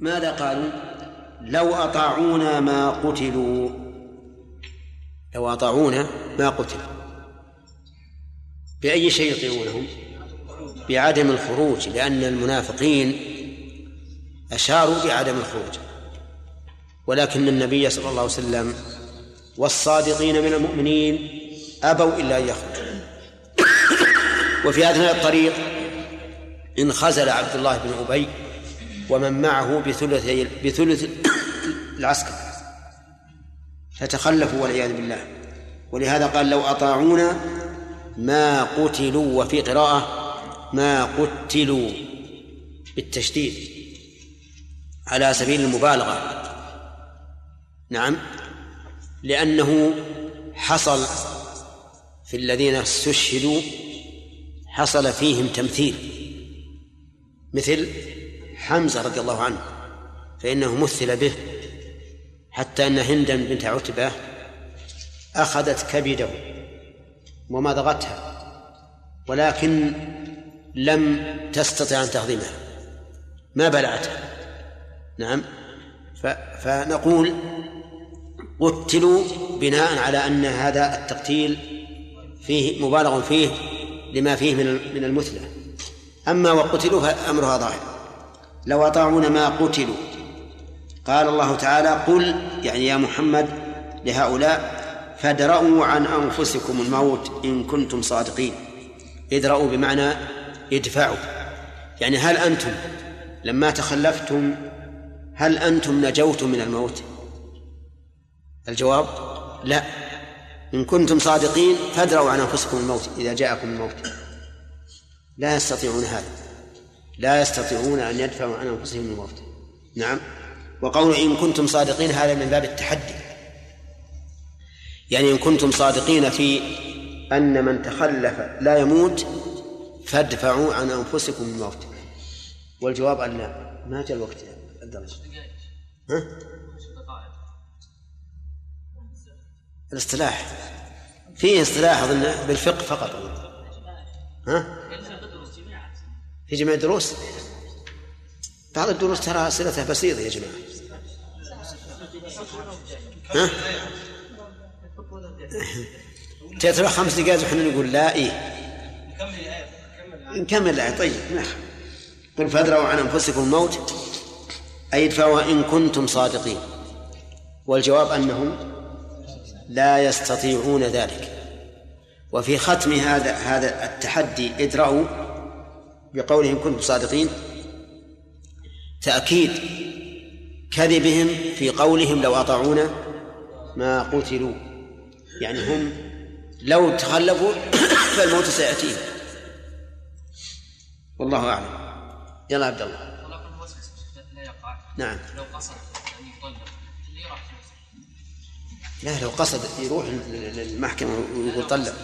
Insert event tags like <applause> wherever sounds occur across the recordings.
ماذا قالوا؟ لو أطاعونا ما قتلوا. لو أطاعونا ما قتلوا. بأي شيء يطيعونهم بعدم الخروج لأن المنافقين أشاروا بعدم الخروج. ولكن النبي صلى الله عليه وسلم والصادقين من المؤمنين أبوا إلا أن يخرجوا. وفي أثناء الطريق انخزل عبد الله بن أبي ومن معه بثلث بثلث العسكر. فتخلفوا والعياذ بالله. ولهذا قال لو أطاعونا ما قتلوا وفي قراءة ما قتلوا بالتشديد على سبيل المبالغة. نعم. لأنه حصل في الذين استشهدوا حصل فيهم تمثيل. مثل حمزة رضي الله عنه فإنه مثل به حتى أن هندا بنت عتبة أخذت كبده ومضغتها ولكن لم تستطع أن تهضمها ما بلعتها. نعم فنقول قتلوا بناء على أن هذا التقتيل فيه مبالغ فيه لما فيه من المثلى أما وقتلوا فأمرها ظاهر. لو أطاعون ما قتلوا. قال الله تعالى قل يعني يا محمد لهؤلاء فادرأوا عن أنفسكم الموت إن كنتم صادقين. ادرأوا بمعنى ادفعوا. يعني هل أنتم لما تخلفتم هل أنتم نجوتم من الموت؟ الجواب لا. إن كنتم صادقين فادروا عن أنفسكم الموت إذا جاءكم الموت. لا يستطيعون هذا. لا يستطيعون أن يدفعوا عن أنفسهم الموت. نعم. وقول إن كنتم صادقين هذا من باب التحدي. يعني إن كنتم صادقين في أن من تخلف لا يموت فادفعوا عن أنفسكم الموت. والجواب أن لا. ما جاء الوقت الدرس ها؟ الاصطلاح. فيه اصطلاح أظن بالفقه فقط. ها؟ في جميع الدروس. بعض الدروس ترى صلتها بسيطة يا جماعة. ها؟ تترى خمس دقائق وحنا نقول لا إيه. نكمل الآية. طيب قل فادروا عن أنفسكم الموت أي ادفعوا إن كنتم صادقين. والجواب أنهم لا يستطيعون ذلك. وفي ختم هذا هذا التحدي ادرأوا بقولهم كنتم صادقين. تأكيد كذبهم في قولهم لو أطاعونا ما قتلوا. يعني هم لو تخلفوا <coughs> فالموت سيأتيهم. والله أعلم. يلا عبد الله. نعم. لو قصد أن يطلق اللي راح لا لو قصد يروح للمحكمة ويقول طلق.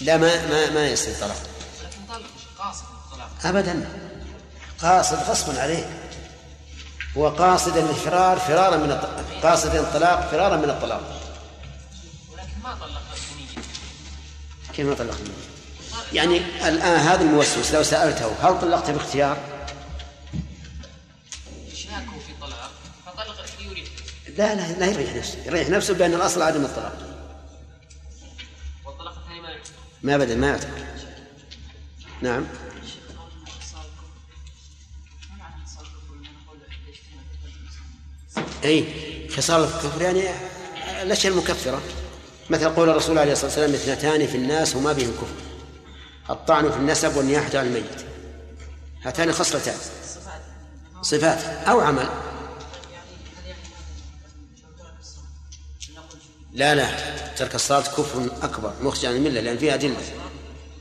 لا ما ما ما يصير طلاق. قاصد ابدا. قاصد غصبا عليه هو قاصد الفرار فرارا من الطلاق قاصد الطلاق فرارا من الطلاق. ولكن ما طلق كيف ما طلق يعني الآن هذا الموسوس لو سألته هل طلقت باختيار؟ شاكوا في طلاق فطلق يريد. لا لا لا يريح نفسه. يريح نفسه بأن الأصل عدم الطلاق. والطلاق الثاني ما ما بدل ما يعتبر. نعم. أي خصال الكفر يعني الأشياء المكفرة. مثل قول الرسول عليه الصلاة والسلام اثنتان في الناس وما بهم كفر. الطعن في النسب والنياحة على الميت. هاتان خصلتان. صفات أو عمل. لا لا ترك الصلاة كفر أكبر مخرج عن الملة لأن فيها أدلة.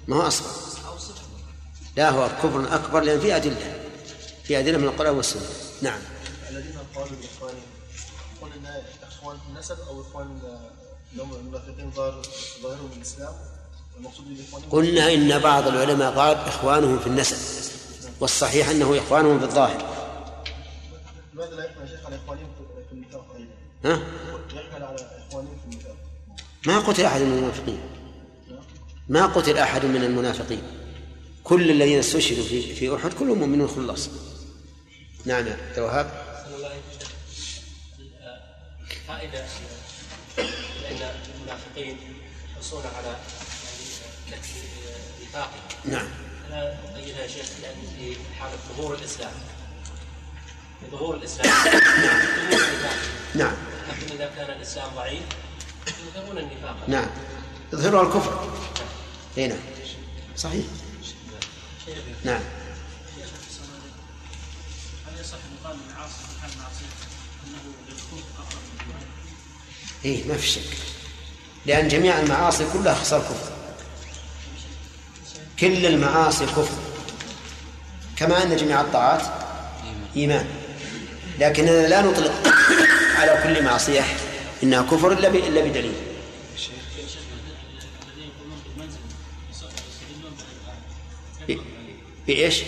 ما هو أصغر لا هو كفر أكبر لأن فيه أدلة في أدلة من القرآن والسنة. نعم. الذين قالوا لإخوانهم قلنا إخوان في النسب أو إخوان لهم المنافقين ظاهرهم الإسلام قلنا إن بعض العلماء قال إخوانهم في النسب والصحيح أنه إخوانهم في الظاهر. لماذا لا يحمل شيخ على إخوانهم في النفاق ها؟ يحمل على إخوانهم في النفاق ما قتل أحد من المنافقين. ما قتل أحد من المنافقين. كل الذين استشهدوا في في أحد كلهم مؤمنون خلاص. نعم يا وهاب فائدة لأن المنافقين يحرصون على يعني نفاق. نعم أنا أقيدها يا شيخ لأن في حالة ظهور الإسلام. ظهور الإسلام. نعم. نعم. لكن إذا كان الإسلام ضعيف يظهرون النفاق. نعم. يظهرون الكفر. اي نعم صحيح. نعم. هل يصح في حال انه للكفر اقرب اي ما في شك. لأن جميع المعاصي كلها خصال كفر. كل المعاصي كفر. كما أن جميع الطاعات إيمان. لكننا لا نطلق على كل معصية إنها كفر إلا بدليل. بإيش؟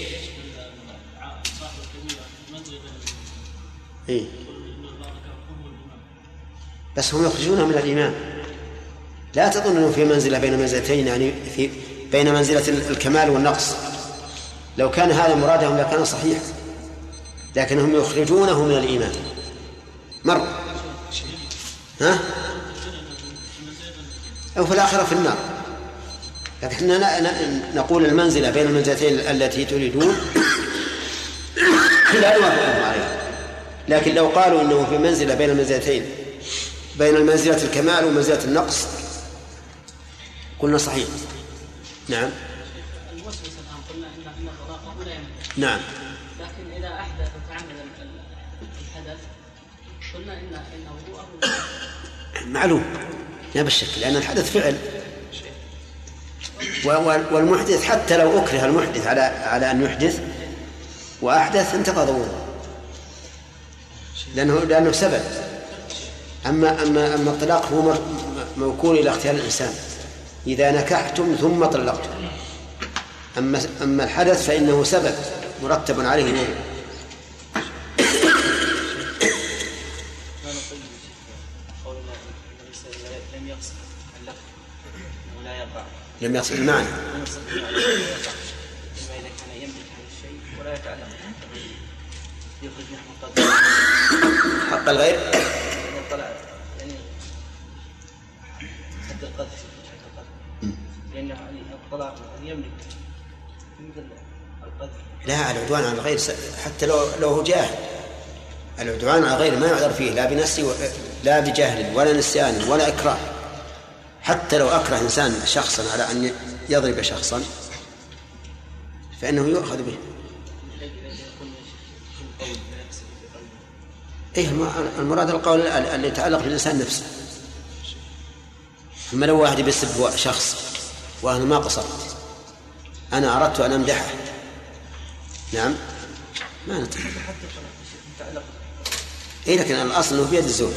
إيه؟ بس هم يخرجونه من الإيمان لا تظن أنه في منزلة بين منزلتين يعني في بين منزلة الكمال والنقص لو كان هذا مرادهم لكان صحيح لكنهم يخرجونه من الإيمان مر ها؟ أو في الآخرة في النار لكن نقول المنزلة بين المنزلتين التي تريدون لا نوافقهم عليها. لكن لو قالوا إنه في منزلة بين المنزلتين بين منزلة الكمال ومنزلة النقص قلنا صحيح. نعم. الآن قلنا الطلاق ولا يملك نعم. لكن إذا أحدث وتعمد الحدث قلنا إن إنه هو معلوم. لا بالشك لأن الحدث فعل. والمحدث حتى لو أكره المحدث على على أن يحدث وأحدث انتقض وضوءه لأنه لأنه سبب. أما أما أما الطلاق هو موكول إلى اختيار الإنسان. إذا نكحتم ثم طلقتم. أما أما الحدث فإنه سبب مرتب عليه الوضوء لم يصل المعنى حق الغير لأنه الطلاق يملك مثل لا العدوان على الغير حتى لو لو هو جاهل. العدوان على الغير ما يعذر فيه لا بنفسه لا بجهل ولا نسيان ولا إكراه. حتى لو أكره إنسان شخصا على أن يضرب شخصا فإنه يؤخذ به. إيه المراد القول اللي يتعلق بالإنسان نفسه. أما لو واحد بيسب شخص وأنا ما قصرت أنا أردت أن أمدحه. نعم؟ ما نتعلق إيه لكن الأصل أنه بيد الزوج.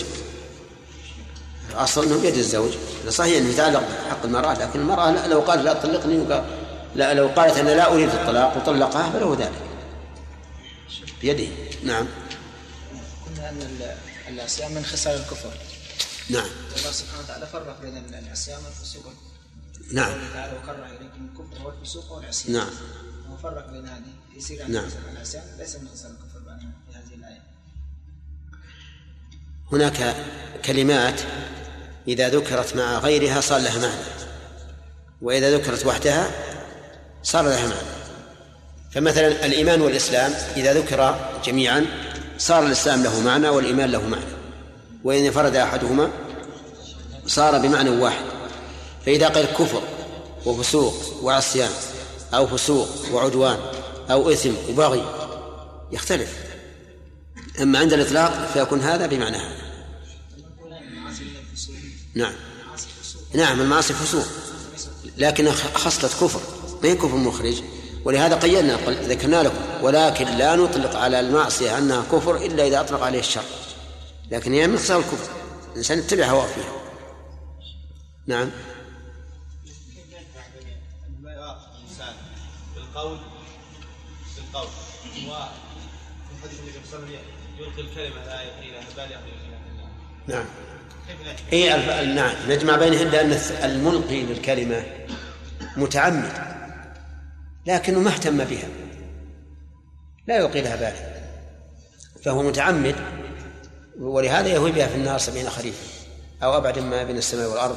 الأصل أنه بيد الزوج. صحيح أنه يتعلق بحق المرأة لكن المرأة لو قالت لا تطلقني لا لو قالت أنا لا أريد الطلاق وطلقها فله ذلك. بيده. نعم. قلنا أن العصيان من خصال الكفر. نعم. الله سبحانه وتعالى فرق بين العصيان والفسوق. نعم. تعالى وكره إليكم الكفر والفسوق والعصيان. نعم. وفرق بين هذه. يصير نعم. العصيان ليس من خصال الكفر في هذه الآية. هناك كلمات إذا ذكرت مع غيرها صار لها معنى. وإذا ذكرت وحدها صار لها معنى. فمثلا الإيمان والإسلام إذا ذكر جميعا صار الإسلام له معنى والإيمان له معنى. وإن انفرد أحدهما صار بمعنى واحد. فإذا قال كفر وفسوق وعصيان أو فسوق وعدوان أو إثم وبغي يختلف. أما عند الإطلاق فيكون هذا بمعنى هذا. نعم. نعم المعاصي فسوق. لكن خصلة كفر. ما هي كفر مخرج؟ ولهذا قيدنا ذكرنا لكم. ولكن لا نطلق على المعصية أنها كفر إلا إذا أطلق عليه الشر. لكن هي من خصال الكفر. الإنسان يتبع هواه فيها. نعم. بالقول بالقول. حديث النبي صلى الله عليه وسلم يلقي الكلمة لا يلقيها بل يقول نعم. اي نعم. نجمع بينهن لأن الملقي للكلمة متعمد لكنه ما اهتم بها. لا يلقي لها بالا فهو متعمد ولهذا يهوي بها في النار سبعين خريفا أو أبعد ما بين السماء والأرض.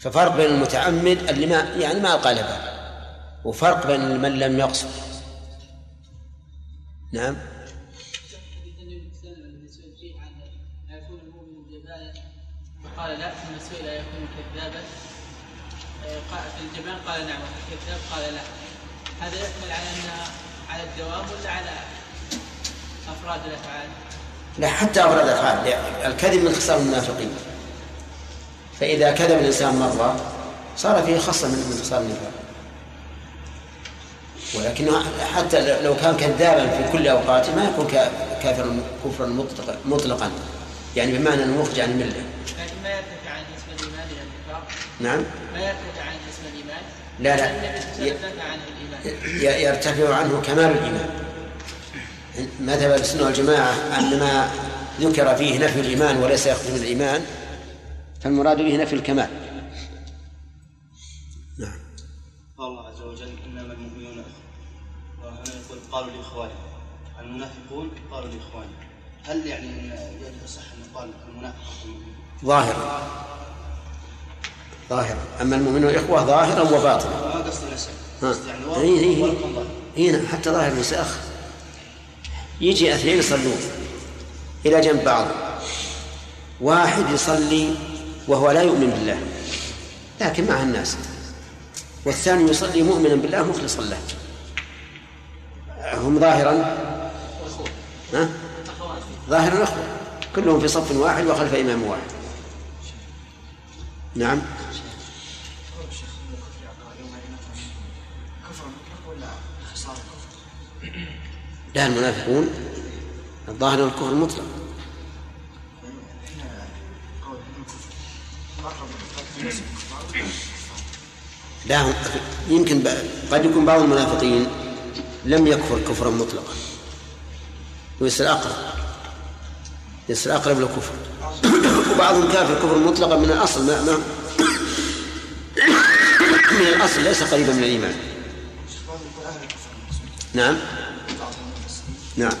ففرق بين المتعمد اللي ما يعني ما ألقى له وفرق بين من لم يقصد. نعم. قال لا ثم سئل يكون كذابا في الجبال قال نعم وفي الكذاب قال لا. هذا يحمل على أن على الدوام ولا على أفراد الأفعال؟ لا حتى أفراد الأفعال. الكذب من خصال المنافقين. فإذا كذب الإنسان مرة صار فيه خصله من خصال النفاق ولكنه حتى لو كان كذابا في كل أوقاته ما يكون كافرا كفرا مطلقا. يعني بمعنى أنه مخرج عن الملة لكن ما يرتفع عن اسم الايمان إلى النفاق نعم. ما يرتفع عن اسم الإيمان؟ لا لا. يرتفع عنه كمال الإيمان. مذهب السنة والجماعة أن ما ذكر فيه نفي الإيمان وليس يخرج من الإيمان فالمراد به نفي الكمال. نعم. قال الله عز وجل إنما المؤمنون اخوه وهنا يقول قالوا لاخوانهم المنافقون قالوا لاخوانهم هل يعني يصح أن يقال المنافق ظاهرا ظاهرا أما المؤمنون اخوه ظاهرا وباطنا قصدي نسب يعني هي هنا حتى ظاهر المساخ يجي اثنين يصلون إلى جنب بعض. واحد يصلي وهو لا يؤمن بالله لكن مع الناس. والثاني يصلي مؤمنا بالله مخلصا له. هم ظاهرا؟ ها؟ ظاهرا إخوة. كلهم في صف واحد وخلف إمام واحد. نعم. لا المنافقون الظاهر الكفر المطلق. لا يمكن قد يكون بعض المنافقين لم يكفر كفرا مطلقا. ويصير أقرب. يصير أقرب للكفر. وبعضهم كافر كفر مطلقا من الأصل ما من الأصل ليس قريبا من الإيمان. نعم. نعم.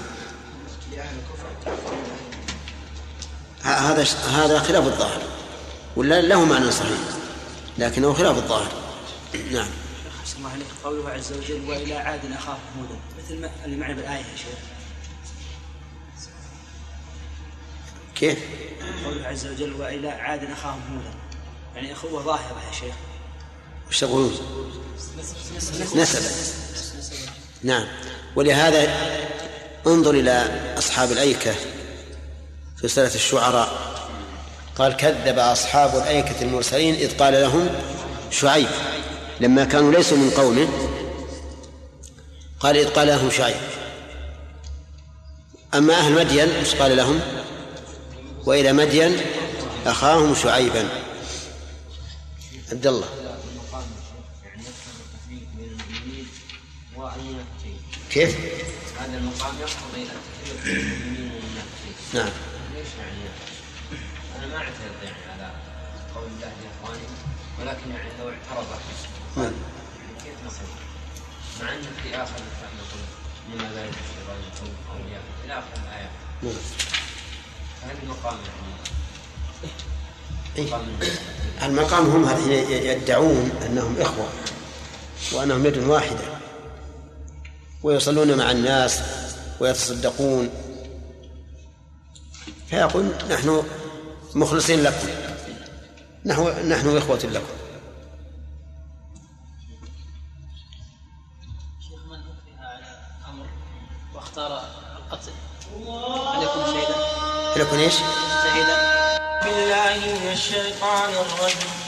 هذا هذا خلاف الظاهر. ولا له معنى صحيح. لكنه خلاف الظاهر. نعم. أحسن الله عليك قوله عز وجل وإلى عاد أخاهم هودا مثل ما اللي معنى بالآية يا شيخ كيف؟ قوله عز وجل وإلى عاد أخاهم هودا يعني أخوة ظاهرة يا شيخ. وش تقولون؟ نسب. نعم. ولهذا انظر إلى أصحاب الأيكة في سورة الشعراء. قال كذب أصحاب الأيكة المرسلين إذ قال لهم شعيب. لما كانوا ليسوا من قومه قال إذ قال لهم شعيب. أما أهل مدين إيش قال لهم؟ وإلى مدين أخاهم شعيبا. عبد الله. كيف؟ والمنافقين نعم ليش يعني أنا ما اعترض يعني على قول الله اخواني ولكن يعني لو اعترض نعم يعني كيف نصل؟ مع ان في اخر نقول مما لا يدخل الشيطان اولياء إلى اخر الايات نعم فهل المقام يعني إيه؟ المقام هم يدعون انهم اخوه وانهم يد واحدة ويصلون مع الناس ويتصدقون. فيقول نحن مخلصين لكم. نحن نحن إخوة لكم. شيخ من على أمر واختار القتل؟ هل يكون شهيدا؟ هل يكون إيش؟ شهيدا. بالله من الشيطان الرجيم.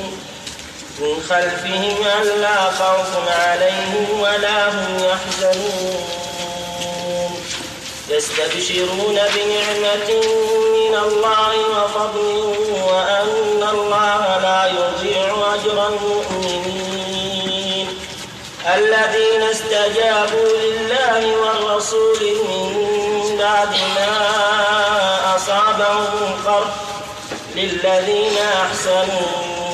من خلفهم ألا خوف عليهم ولا هم يحزنون. يستبشرون بنعمة من الله وفضل وأن الله لا يضيع أجر المؤمنين. الذين استجابوا لله والرسول من بعد ما أصابهم قرح للذين أحسنوا.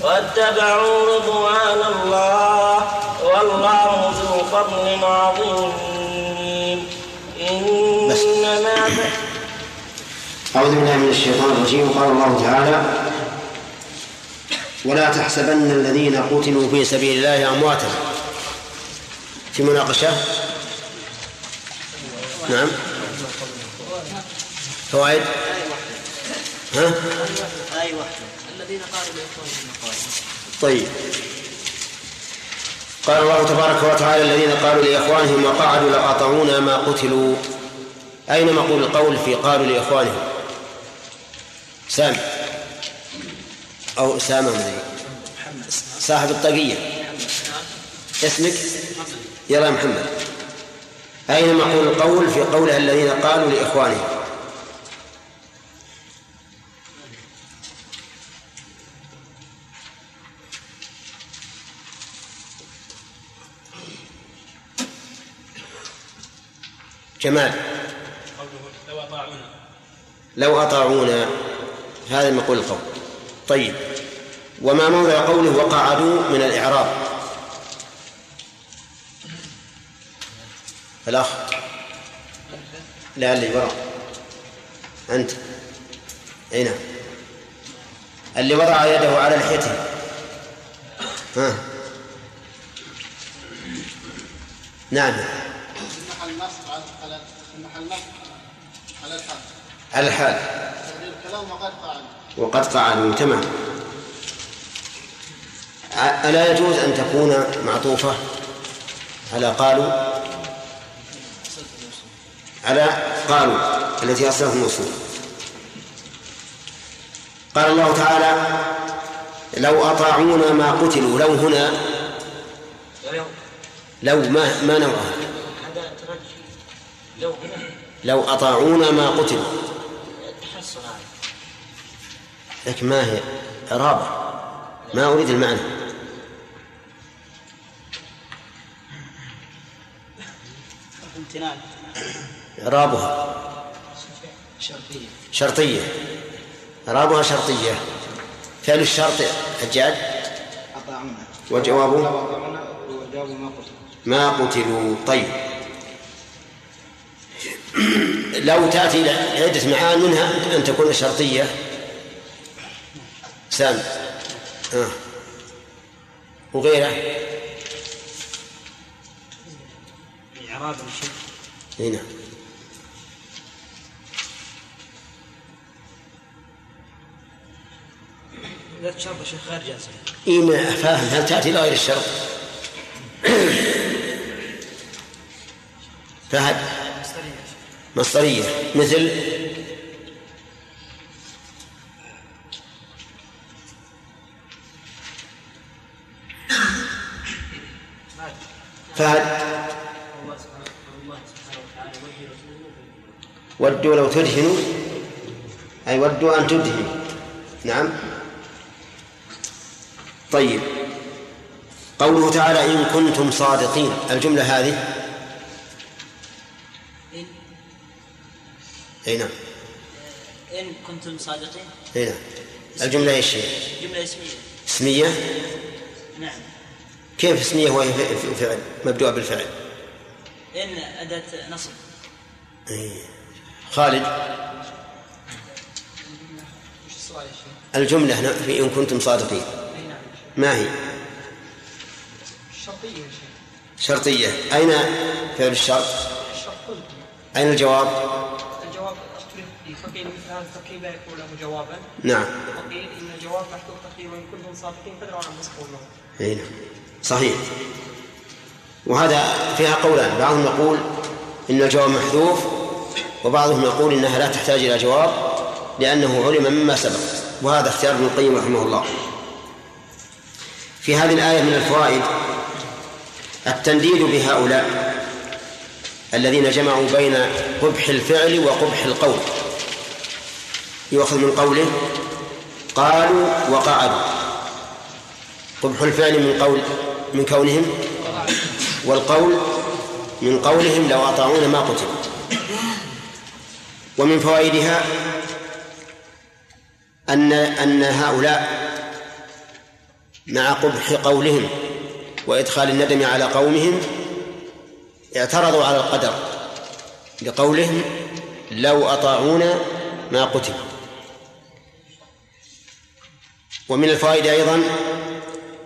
واتبعوا رضوان الله والله ذو فضل عظيم. إنما أعوذ بالله من الشيطان الرجيم. قال الله تعالى ولا تحسبن الذين قتلوا في سبيل الله أمواتا. في مناقشة؟ نعم. فوائد؟ ها؟ طيب. قال الله تبارك وتعالى الذين قالوا لإخوانهم وقعدوا لأطعونا ما قتلوا. أين مقول القول في قالوا لإخوانهم؟ سام. أو سام صاحب الطاقية. اسمك؟ يلا محمد. أين مقول القول في قولها الذين قالوا لإخوانهم؟ جمال. لو أطاعونا. لو أطاعونا هذا مقول القول. طيب. وما موضع قوله وقعدوا من الإعراب؟ الأخ. لا اللي وراء أنت. أين اللي وضع يده على لحيته. ها. نعم. على الحال. على الحال وقد فعل وقد قعدوا تمام. ألا يجوز أن تكون معطوفة؟ على قالوا؟ على قالوا التي أصلها موصول قال الله تعالى لو أطاعونا ما قتلوا لو هنا لو ما ما نوعها؟ لو أطاعونا ما قتلوا لكن ما هي؟ إعرابة ما أريد المعنى. إعرابها شرطية. شرطية. إعرابها شرطية. فعل الشرط حجاج أطاعونا. وجوابه؟ ما قتلوا. طيب. لو تأتي عدة معان منها أن تكون شرطية. سام. آه. وغيره. إعراب الشيء. هنا لا تشرط شيء خارج جازم. إيه ما فاهم هل تأتي لغير الشرط؟ <coughs> فهد مصدرية. مثل فهد. ودوا لو تدهنوا. أي ودوا أن تدهنوا. نعم. طيب. قوله تعالى إن كنتم صادقين. الجملة هذه. أي نعم. إن كنتم صادقين؟ أي نعم. الجملة إيش هي؟ جملة اسمية. اسمية؟ نعم. كيف اسمية وهي فعل؟ مبدوءة بالفعل. إن أداة نصب. أي. خالد. وش السؤال يا شيخ؟ الجملة هنا في إن كنتم صادقين. نعم. ما هي؟ شيخ. شرطية. أين فعل الشرط؟ الشرط قلت. أين الجواب؟ الجواب اختلف فقيل مثل هذا التقييم لا يكون له جوابا؟ نعم. وقيل إن الجواب محذوف تقييم وإن كنتم صادقين فادروا عن الموت أي نعم. صحيح. وهذا فيها قولان. بعضهم يقول إن الجواب محذوف وبعضهم يقول إنها لا تحتاج إلى جواب لأنه علم مما سبق. وهذا اختيار ابن القيم رحمه الله. في هذه الآية من الفوائد التنديد بهؤلاء الذين جمعوا بين قبح الفعل وقبح القول. يؤخذ من قوله قالوا وقعدوا. قبح الفعل من قول من كونهم والقول من قولهم لو أطاعونا ما قتلوا. ومن فوائدها أن أن هؤلاء مع قبح قولهم وإدخال الندم على قومهم اعترضوا على القدر بقولهم لو أطاعونا ما قتلوا. ومن الفوائد أيضا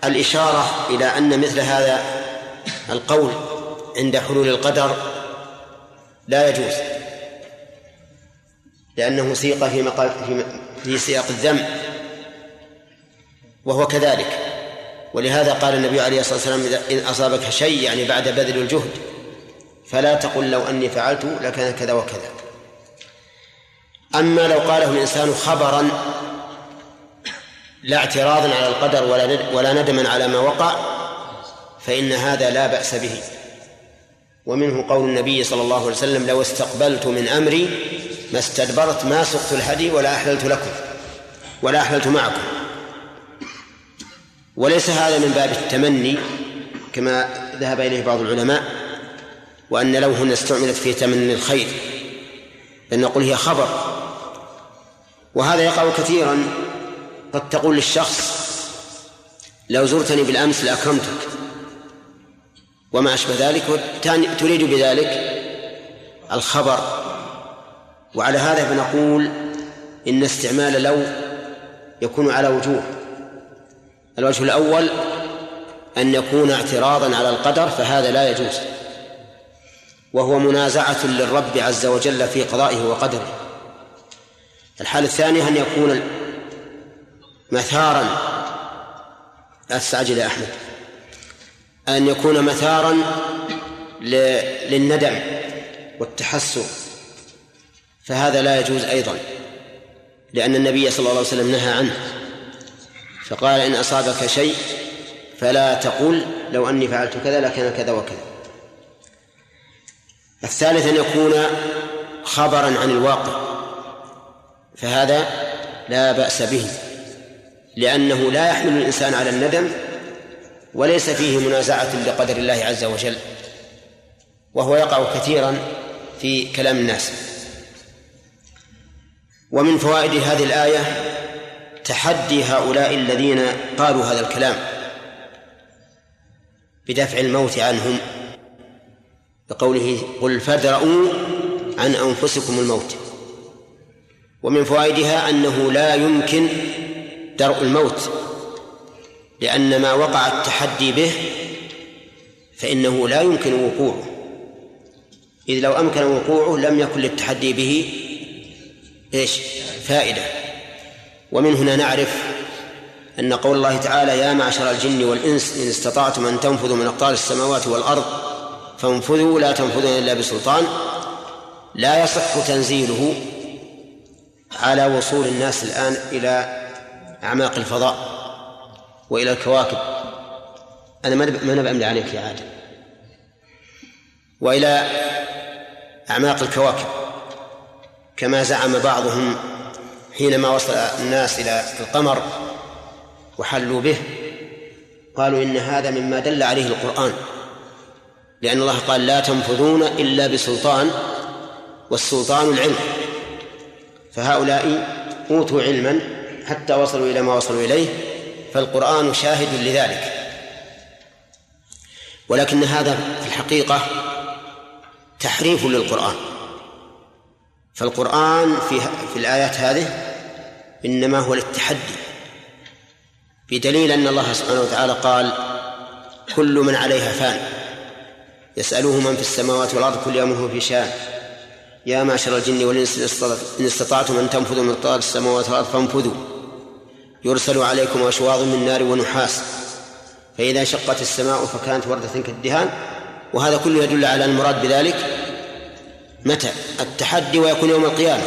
الإشارة إلى أن مثل هذا القول عند حلول القدر لا يجوز لأنه سيق في مقال في, سياق الذم وهو كذلك. ولهذا قال النبي عليه الصلاة والسلام إن أصابك شيء يعني بعد بذل الجهد فلا تقل لو أني فعلت لكان كذا وكذا. أما لو قاله الإنسان خبرا لا اعتراضا على القدر ولا ولا ندما على ما وقع فإن هذا لا بأس به. ومنه قول النبي صلى الله عليه وسلم لو استقبلت من أمري ما استدبرت ما سقت الهدي ولا أحللت لكم ولا أحللت معكم. وليس هذا من باب التمني كما ذهب إليه بعض العلماء وأن لو هنا استعملت في تمني الخير بل نقول هي خبر. وهذا يقع كثيرا قد تقول للشخص لو زرتني بالأمس لأكرمتك. وما أشبه ذلك تريد بذلك الخبر. وعلى هذا فنقول إن استعمال لو يكون على وجوه. الوجه الأول أن يكون اعتراضا على القدر فهذا لا يجوز. وهو منازعة للرب عز وجل في قضائه وقدره. الحالة الثانية أن يكون مثارا. لا تستعجل يا أحمد. أن يكون مثارا للندم والتحسر. فهذا لا يجوز أيضا لأن النبي صلى الله عليه وسلم نهى عنه. فقال إن أصابك شيء فلا تقل لو أني فعلت كذا لكان كذا وكذا. الثالث أن يكون خبرا عن الواقع فهذا لا بأس به. لأنه لا يحمل الإنسان على الندم وليس فيه منازعة لقدر الله عز وجل وهو يقع كثيرا في كلام الناس. ومن فوائد هذه الآية تحدي هؤلاء الذين قالوا هذا الكلام بدفع الموت عنهم بقوله قل فادرؤوا عن أنفسكم الموت. ومن فوائدها أنه لا يمكن درء الموت لأن ما وقع التحدي به فإنه لا يمكن وقوعه. إذ لو أمكن وقوعه لم يكن للتحدي به إيش؟ فائدة. ومن هنا نعرف أن قول الله تعالى يا معشر الجن والإنس إن استطعتم أن تنفذوا من أقطار السماوات والأرض فانفذوا لا تنفذون إلا بسلطان لا يصح تنزيله على وصول الناس الآن إلى أعماق الفضاء وإلى الكواكب. أنا ما أنا بأملي عليك يا عادل. وإلى أعماق الكواكب. كما زعم بعضهم حينما وصل الناس إلى القمر وحلوا به قالوا إن هذا مما دل عليه القرآن. لأن الله قال لا تنفذون إلا بسلطان والسلطان العلم. فهؤلاء أوتوا علما حتى وصلوا إلى ما وصلوا إليه فالقرآن شاهد لذلك. ولكن هذا في الحقيقة تحريف للقرآن. فالقرآن في في الآيات هذه إنما هو للتحدي بدليل أن الله سبحانه وتعالى قال كل من عليها فان يسأله من في السماوات والأرض كل يوم هو في شان. يا معشر الجن والإنس إن استطعتم أن تنفذوا من طال السماوات والأرض فانفذوا. يرسل عليكم أشواظ من نار ونحاس فإذا شقت السماء فكانت وردة كالدهان وهذا كله يدل على المراد بذلك متى؟ التحدي ويكون يوم القيامة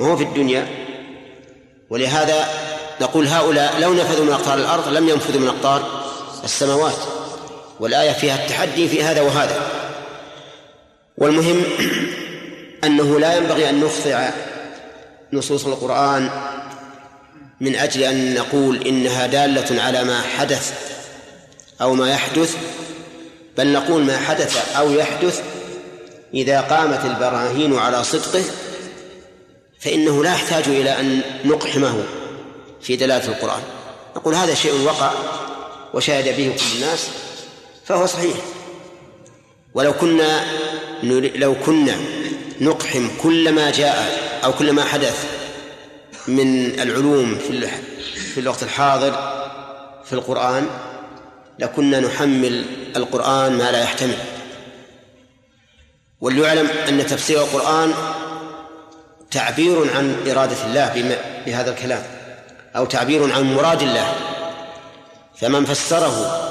وهو في الدنيا. ولهذا نقول هؤلاء لو نفذوا من أقطار الأرض لم ينفذوا من أقطار السماوات. والآية فيها التحدي في هذا وهذا. والمهم أنه لا ينبغي أن نخضع نصوص القرآن من أجل أن نقول إنها دالة على ما حدث أو ما يحدث بل نقول ما حدث أو يحدث إذا قامت البراهين على صدقه فإنه لا يحتاج إلى أن نقحمه في دلالة القرآن. نقول هذا شيء وقع وشهد به كل الناس فهو صحيح. ولو كنا لو كنا نقحم كل ما جاء أو كل ما حدث من العلوم في في الوقت الحاضر في القرآن لكنا نحمل القرآن ما لا يحتمل. وليعلم أن تفسير القرآن تعبير عن إرادة الله بهذا الكلام أو تعبير عن مراد الله. فمن فسره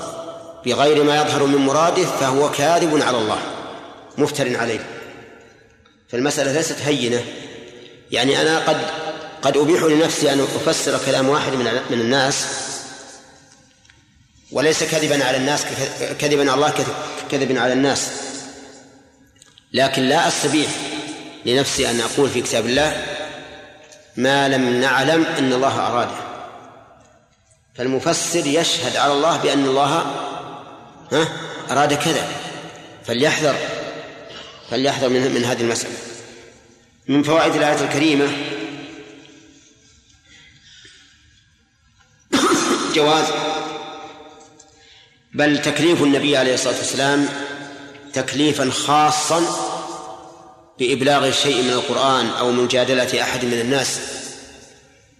بغير ما يظهر من مراده فهو كاذب على الله مفتر عليه. فالمسألة ليست هينة. يعني أنا قد قد أبيح لنفسي أن أفسر كلام واحد من من الناس وليس كذبا على الناس كذبا على الله كذبا على الناس. لكن لا أستبيح لنفسي أن أقول في كتاب الله ما لم نعلم أن الله أراده. فالمفسر يشهد على الله بأن الله ها أراد كذا. فليحذر فليحذر من من هذه المسألة. من فوائد الآية الكريمة جواز بل تكليف النبي عليه الصلاة والسلام تكليفا خاصا بإبلاغ شيء من القرآن أو مجادلة أحد من الناس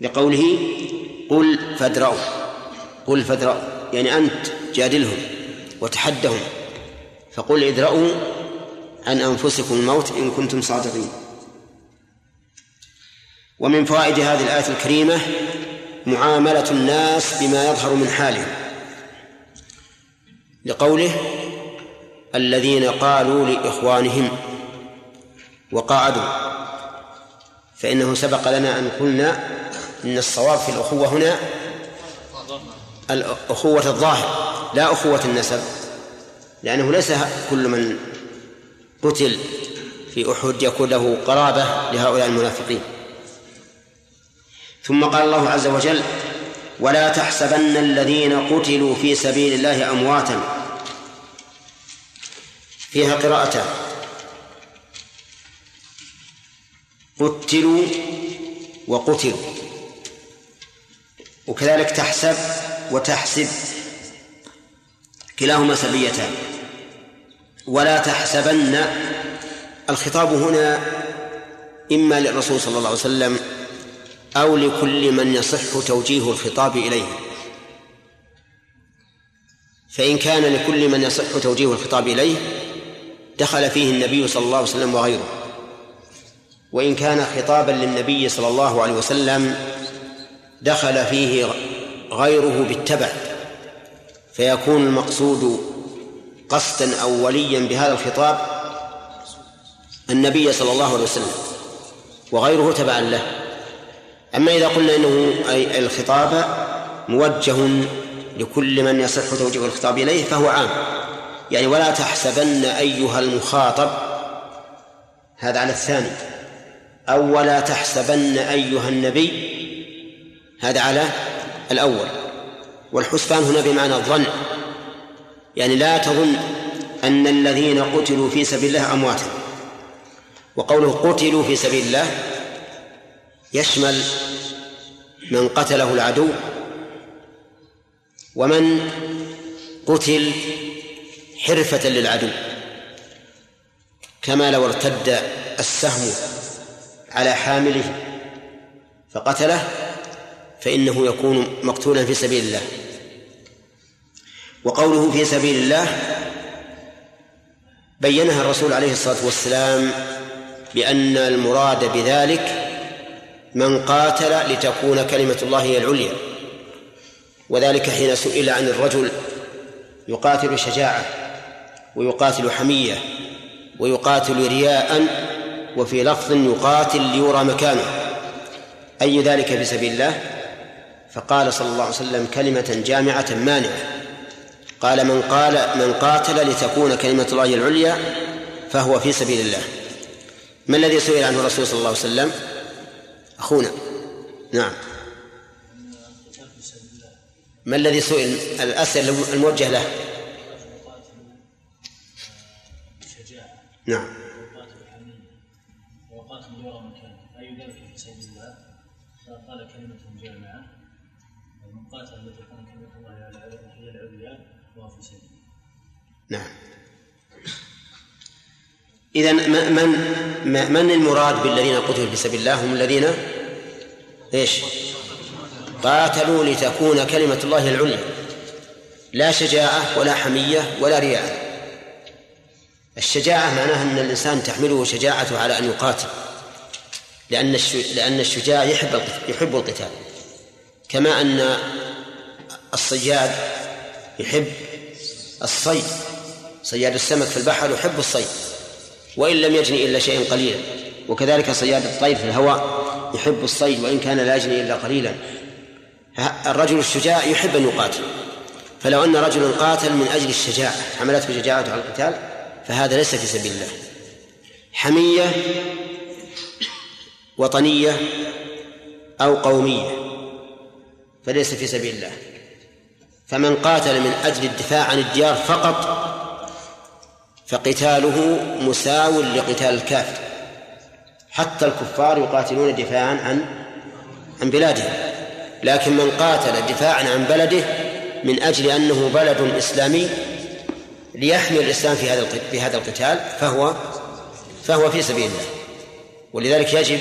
لقوله قل فادرأوا قل فادرأوا يعني أنت جادلهم وتحدهم فقل ادرأوا عن أنفسكم الموت إن كنتم صادقين. ومن فوائد هذه الآية الكريمة معاملة الناس بما يظهر من حالهم. لقوله الذين قالوا لإخوانهم وقعدوا فإنه سبق لنا أن قلنا إن الصواب في الأخوة هنا الأخوة الظاهر لا أخوة النسب. لأنه ليس كل من قتل في أحد يكون له قرابة لهؤلاء المنافقين. ثم قال الله عز وجل ولا تحسبن الذين قتلوا في سبيل الله أمواتا. فيها قراءتان قتلوا وقتلوا. وكذلك تحسب وتحسب. كلاهما سبيتان. ولا تحسبن. الخطاب هنا إما للرسول صلى الله عليه وسلم أو لكل من يصح توجيه الخطاب إليه. فإن كان لكل من يصح توجيه الخطاب إليه دخل فيه النبي صلى الله عليه وسلم وغيره. وإن كان خطابا للنبي صلى الله عليه وسلم دخل فيه غيره بالتبع. فيكون المقصود قصدا أوليا بهذا الخطاب النبي صلى الله عليه وسلم وغيره تبعا له. أما إذا قلنا إنه أي الخطاب موجه لكل من يصح توجيه الخطاب إليه فهو عام. يعني ولا تحسبن أيها المخاطب هذا على الثاني. أو ولا تحسبن أيها النبي هذا على الأول. والحسبان هنا بمعنى الظن. يعني لا تظن أن الذين قتلوا في سبيل الله أمواتا وقوله قتلوا في سبيل الله يشمل من قتله العدو ومن قتل حرفة للعدو كما لو ارتد السهم على حامله فقتله فإنه يكون مقتولا في سبيل الله. وقوله في سبيل الله بينها الرسول عليه الصلاة والسلام بأن المراد بذلك من قاتل لتكون كلمة الله هي العليا. وذلك حين سئل عن الرجل يقاتل شجاعة ويقاتل حمية ويقاتل رياء وفي لفظ يقاتل ليرى مكانه. أي ذلك في سبيل الله؟ فقال صلى الله عليه وسلم كلمة جامعة مانعة. قال من قال من قاتل لتكون كلمة الله العليا فهو في سبيل الله. ما الذي سئل عنه الرسول صلى الله عليه وسلم؟ أخونا. نعم. ما الذي سئل؟ الأسئلة الموجه له. نعم. كلمة جامعة لتكون كلمة الله العليا وهو في سبيل نعم. إذا من من المراد بالذين قتلوا في سبيل الله هم الذين؟ إيش؟ قاتلوا لتكون كلمة الله العليا. لا شجاعة ولا حمية ولا رياء. الشجاعة معناها أن الإنسان تحمله شجاعته على أن يقاتل. لأن لأن الشجاع يحب يحب القتال. كما أن الصياد يحب الصيد. صياد السمك في البحر يحب الصيد. وإن لم يجني إلا شيئا قليلا. وكذلك صياد الطير في الهواء يحب الصيد وإن كان لا يجني إلا قليلا. الرجل الشجاع يحب أن يقاتل فلو أن رجلا قاتل من أجل الشجاعة حملته شجاعته على القتال فهذا ليس في سبيل الله. حمية وطنية أو قومية فليس في سبيل الله. فمن قاتل من أجل الدفاع عن الديار فقط فقتاله مساو لقتال الكافر. حتى الكفار يقاتلون دفاعا عن عن بلادهم لكن من قاتل دفاعا عن بلده من أجل أنه بلد إسلامي ليحمي الإسلام في هذا في هذا القتال فهو فهو في سبيل الله. ولذلك يجب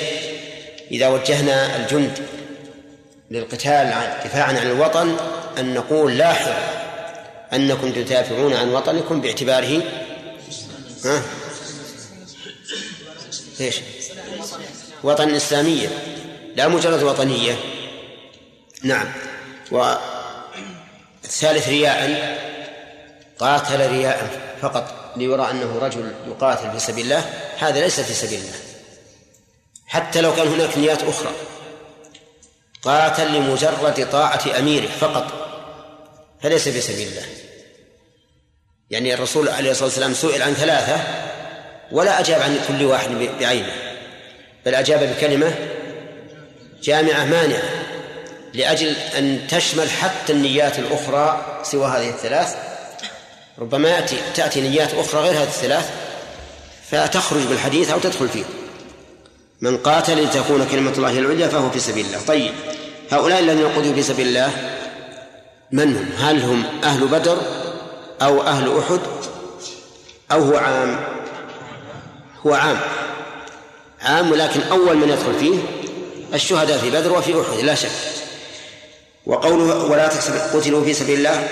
إذا وجهنا الجند للقتال دفاعا عن الوطن أن نقول لاحظوا أنكم تدافعون عن وطنكم باعتباره ها؟ إيش؟ وطن إسلامية. لا مجرد وطنية. نعم. والثالث رياء. قاتل رياء فقط ليرى أنه رجل يقاتل في سبيل الله. هذا ليس في سبيل الله. حتى لو كان هناك نيات أخرى. قاتل لمجرد طاعة أميره فقط. فليس في سبيل الله. يعني الرسول عليه الصلاة والسلام سئل عن ثلاثة ولا أجاب عن كل واحد بعينه بل أجاب بكلمة جامعة مانعة لأجل أن تشمل حتى النيات الأخرى سوى هذه الثلاث. ربما يأتي تأتي نيات أخرى غير هذه الثلاث فتخرج بالحديث أو تدخل فيه. من قاتل لتكون كلمة الله العليا فهو في سبيل الله. طيب هؤلاء الذين قتلوا في سبيل الله من هم؟ هل هم أهل بدر أو أهل أحد أو هو عام. هو عام. عام ولكن أول من يدخل فيه الشهداء في بدر وفي أحد لا شك. وقوله ولا تحسب قتلوا في سبيل الله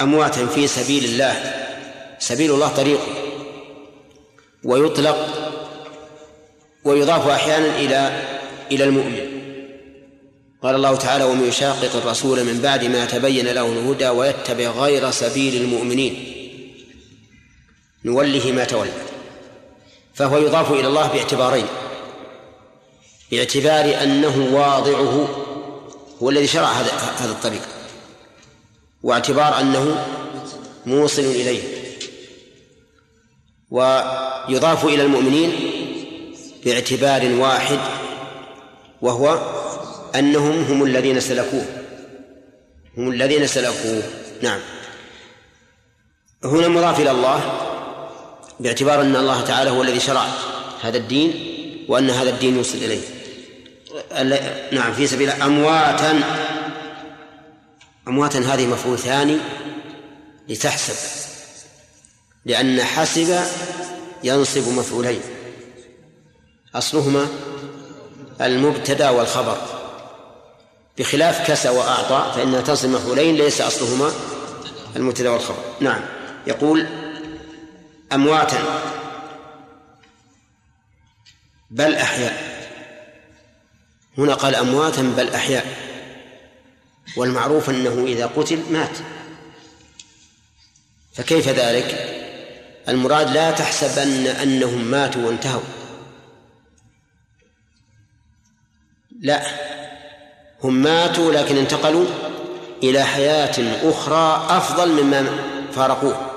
أمواتا في سبيل الله. سبيل الله طريقه ويطلق ويضاف أحيانا إلى إلى المؤمن. قال الله تعالى ومن يشاقق الرسول من بعد ما تبين له الهدى ويتبع غير سبيل المؤمنين. نوله ما تولى فهو يضاف إلى الله باعتبارين باعتبار أنه واضعه هو الذي شرع هذا هذا الطريق واعتبار أنه موصل إليه ويضاف إلى المؤمنين باعتبار واحد وهو أنهم هم الذين سلكوه. هم الذين سلكوه. نعم. هنا مضاف إلى الله باعتبار أن الله تعالى هو الذي شرع هذا الدين وأن هذا الدين يوصل إليه. نعم في سبيل أمواتا أمواتا هذه مفعول ثاني لتحسب. لأن حسب ينصب مفعولين. أصلهما المبتدأ والخبر. بخلاف كسى وأعطى فإنها تنصب مفعولين ليس أصلهما المبتدأ والخبر. نعم. يقول أمواتا بل أحياء. هنا قال أمواتا بل أحياء. والمعروف أنه إذا قتل مات. فكيف ذلك؟ المراد لا تحسبن أنهم ماتوا وانتهوا. لا. هم ماتوا لكن انتقلوا إلى حياة أخرى أفضل مما فارقوه.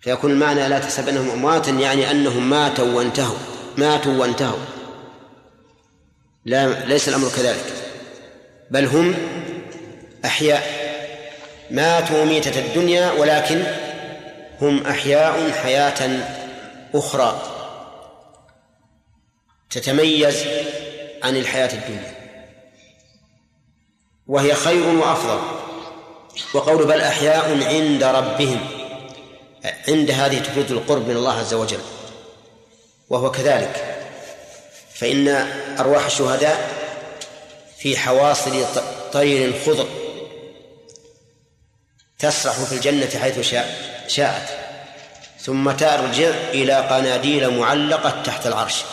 فيكون المعنى لا تحسب أنهم أمواتا يعني أنهم ماتوا وانتهوا ماتوا وانتهوا. لا ليس الأمر كذلك. بل هم أحياء. ماتوا ميتة الدنيا ولكن هم أحياء حياة أخرى. تتميز عن الحياة الدنيا. وهي خير وأفضل. وقول بل أحياء عند ربهم. عند هذه تفيد القرب من الله عز وجل. وهو كذلك. فإن أرواح الشهداء في حواصل طير خضر تسرح في الجنة حيث شاء شاءت. ثم ترجع إلى قناديل معلقة تحت العرش.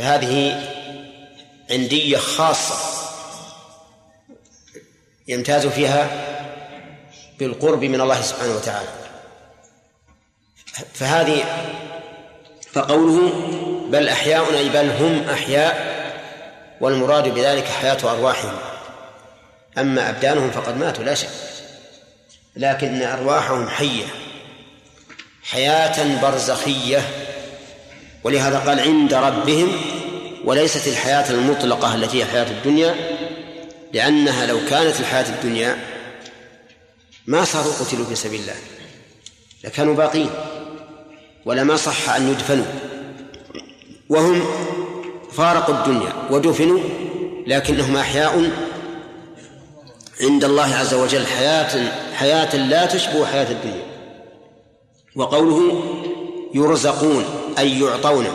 فهذه عندية خاصة يمتاز فيها بالقرب من الله سبحانه وتعالى. فهذه فقوله بل أحياء أي بل هم أحياء والمراد بذلك حياة أرواحهم. أما أبدانهم فقد ماتوا لا شك. لكن أرواحهم حية حياة برزخية. ولهذا قال عند ربهم وليست الحياة المطلقة التي هي حياة الدنيا لأنها لو كانت الحياة الدنيا ما صاروا قتلوا في سبيل الله لكانوا باقين ولما صح أن يدفنوا. وهم فارقوا الدنيا ودفنوا لكنهم أحياء عند الله عز وجل حياة حياة لا تشبه حياة الدنيا. وقوله يرزقون أي يعطون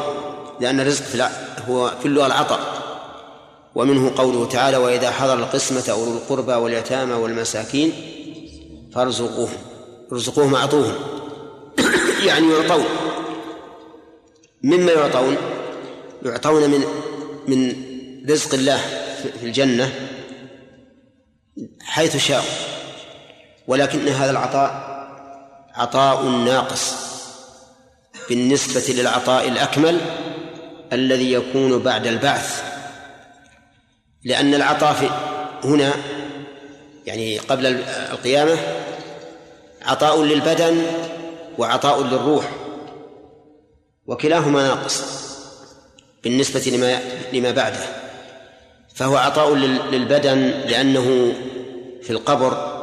لأن الرزق في هو في اللغة العطاء. ومنه قوله تعالى وإذا حضر القسمة أولو القربى واليتامى والمساكين فارزقوهم. ارزقوهم أعطوهم. <coughs> يعني يعطون. مما يعطون؟ يعطون من من رزق الله في الجنة حيث شاءوا. ولكن هذا العطاء عطاء ناقص. بالنسبة للعطاء الأكمل الذي يكون بعد البعث. لأن العطاء هنا يعني قبل القيامة عطاء للبدن وعطاء للروح وكلاهما ناقص بالنسبة لما لما بعده. فهو عطاء للبدن لأنه في القبر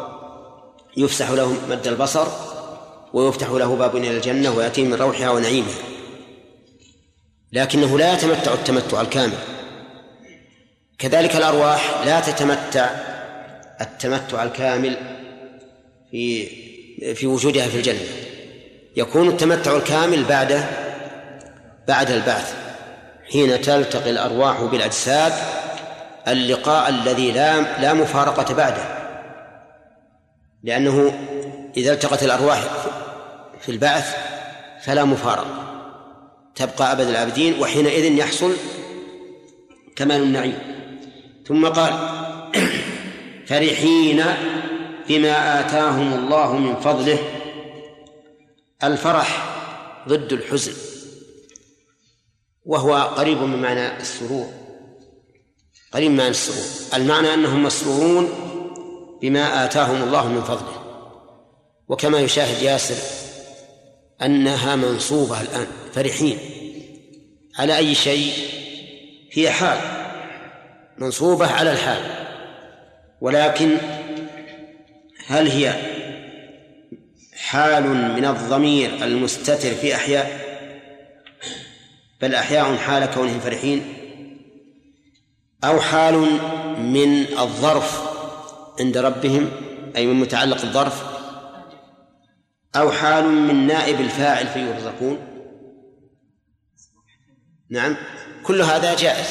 يفسح له مد البصر ويفتح له باب إلى الجنة ويأتيه من روحها ونعيمها. لكنه لا يتمتع التمتع الكامل. كذلك الأرواح لا تتمتع التمتع الكامل في في وجودها في الجنة. يكون التمتع الكامل بعد بعد البعث حين تلتقي الأرواح بالأجساد اللقاء الذي لا لا مفارقة بعده. لأنه إذا التقت الأرواح في البعث فلا مفارقة تبقى أبد الآبدين وحينئذ يحصل كمال النعيم. ثم قال <clears throat> فرحين بما آتاهم الله من فضله الفرح ضد الحزن وهو قريب من معنى السرور قريب من معنى السرور المعنى أنهم مسرورون بما آتاهم الله من فضله. وكما يشاهد ياسر أنها منصوبة الآن فرحين. على أي شيء؟ هي حال منصوبة على الحال. ولكن هل هي حال من الضمير المستتر في أحياء؟ بل أحياء حال كونهم فرحين؟ أو حال من الظرف عند ربهم أي من متعلق الظرف أو حال من نائب الفاعل فيرزقون؟ نعم. كل هذا جائز.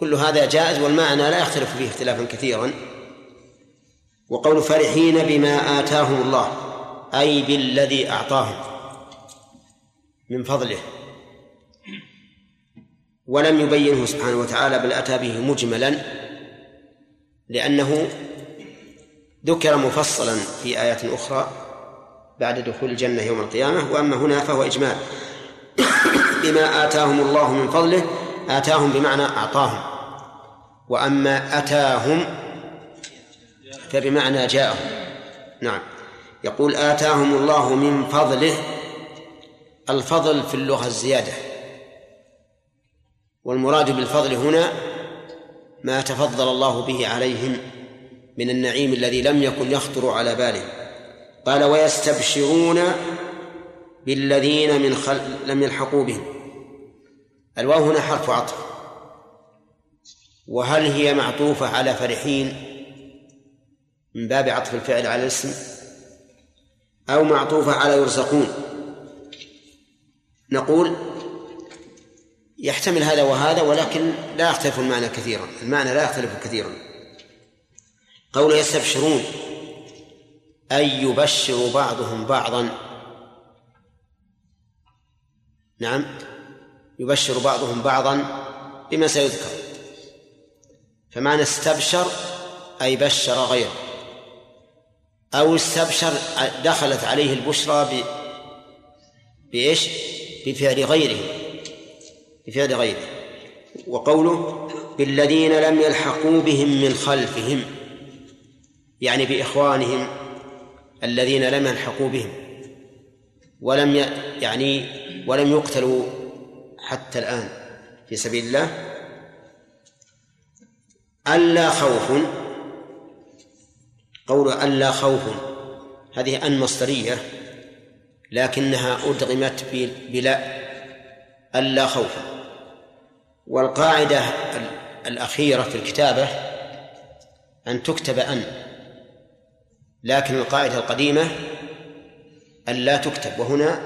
كل هذا جائز والمعنى لا يختلف فيه اختلافا كثيرا. وقول فرحين بما آتاهم الله أي بالذي أعطاهم من فضله. ولم يبينه سبحانه وتعالى بل أتى به مجملا لأنه ذكر مفصلا في آيات أخرى بعد دخول الجنة يوم القيامة وأما هنا فهو إجمال. بما آتاهم الله من فضله آتاهم بمعنى أعطاهم. وأما أتاهم فبمعنى جاءهم. نعم. يقول آتاهم الله من فضله الفضل في اللغة الزيادة. والمراد بالفضل هنا ما تفضل الله به عليهم من النعيم الذي لم يكن يخطر على بالهم قال ويستبشرون بالذين من خل... لم يلحقوا بهم. الواو هنا حرف عطف. وهل هي معطوفة على فرحين من باب عطف الفعل على الاسم. أو معطوفة على يرزقون. نقول يحتمل هذا وهذا ولكن لا يختلف المعنى كثيرا. المعنى لا يختلف كثيرا. قول يستبشرون. أي يبشر بعضهم بعضا. نعم يبشر بعضهم بعضا بما سيذكر. فمعنى استبشر أي بشر غيره. أو استبشر دخلت عليه البشرى ب... بإيش؟ بفعل غيره. بفعل غيره. وقوله بالذين لم يلحقوا بهم من خلفهم يعني بإخوانهم. الذين لم يلحقوا بهم ولم يعني ولم يقتلوا حتى الآن في سبيل الله. ألا خوف قول ألا خوف هذه أن مصدرية لكنها أدغمت بلا ألا خوف. والقاعدة الأخيرة في الكتابة أن تكتب أن لكن القاعدة القديمة أن لا تكتب وهنا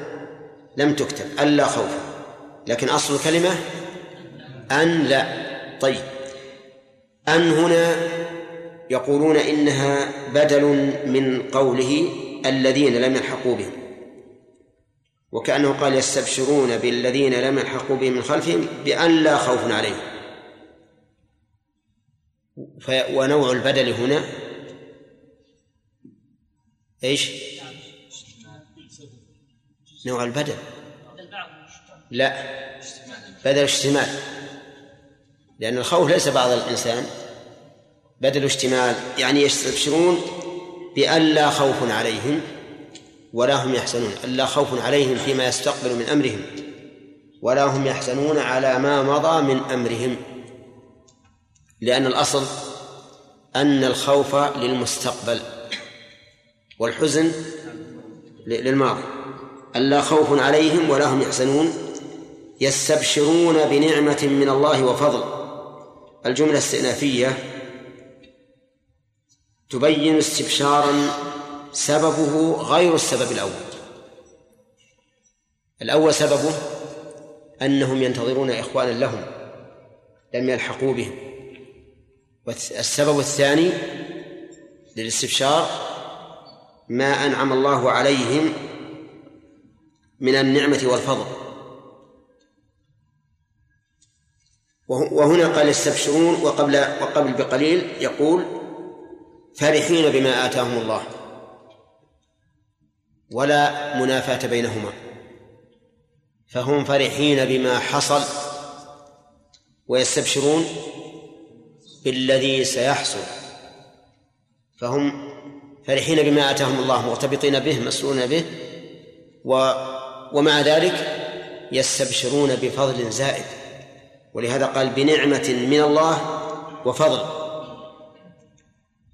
لم تكتب ألا خوف. لكن أصل الكلمة أن لا. طيب. أن هنا يقولون إنها بدل من قوله الذين لم يلحقوا بهم. وكأنه قال يستبشرون بالذين لم يلحقوا بهم من خلفهم بأن لا خوف عليهم. ونوع البدل هنا إيش؟ نوع البدل لا. بدل اشتمال لأن الخوف ليس بعض الإنسان. بدل اشتمال يعني يستبشرون بأن لا خوف عليهم ولا هم يحزنون. ألا خوف عليهم فيما يستقبل من أمرهم ولا هم يحزنون على ما مضى من أمرهم. لأن الأصل أن الخوف للمستقبل. والحزن للماضي ألا خوف عليهم ولا هم يحزنون. يستبشرون بنعمة من الله وفضل. الجملة استئنافية. تبين استبشارا سببه غير السبب الأول. الأول سببه أنهم ينتظرون إخوانا لهم. لم يلحقوا بهم. والسبب الثاني للاستبشار ما أنعم الله عليهم من النعمة والفضل. وهنا قال يستبشرون وقبل وقبل بقليل يقول فرحين بما آتاهم الله. ولا منافاة بينهما. فهم فرحين بما حصل ويستبشرون بالذي سيحصل. فهم فرحين بما آتاهم الله مرتبطين به مسرورين به. و ومع ذلك يستبشرون بفضل زائد. ولهذا قال بنعمة من الله وفضل.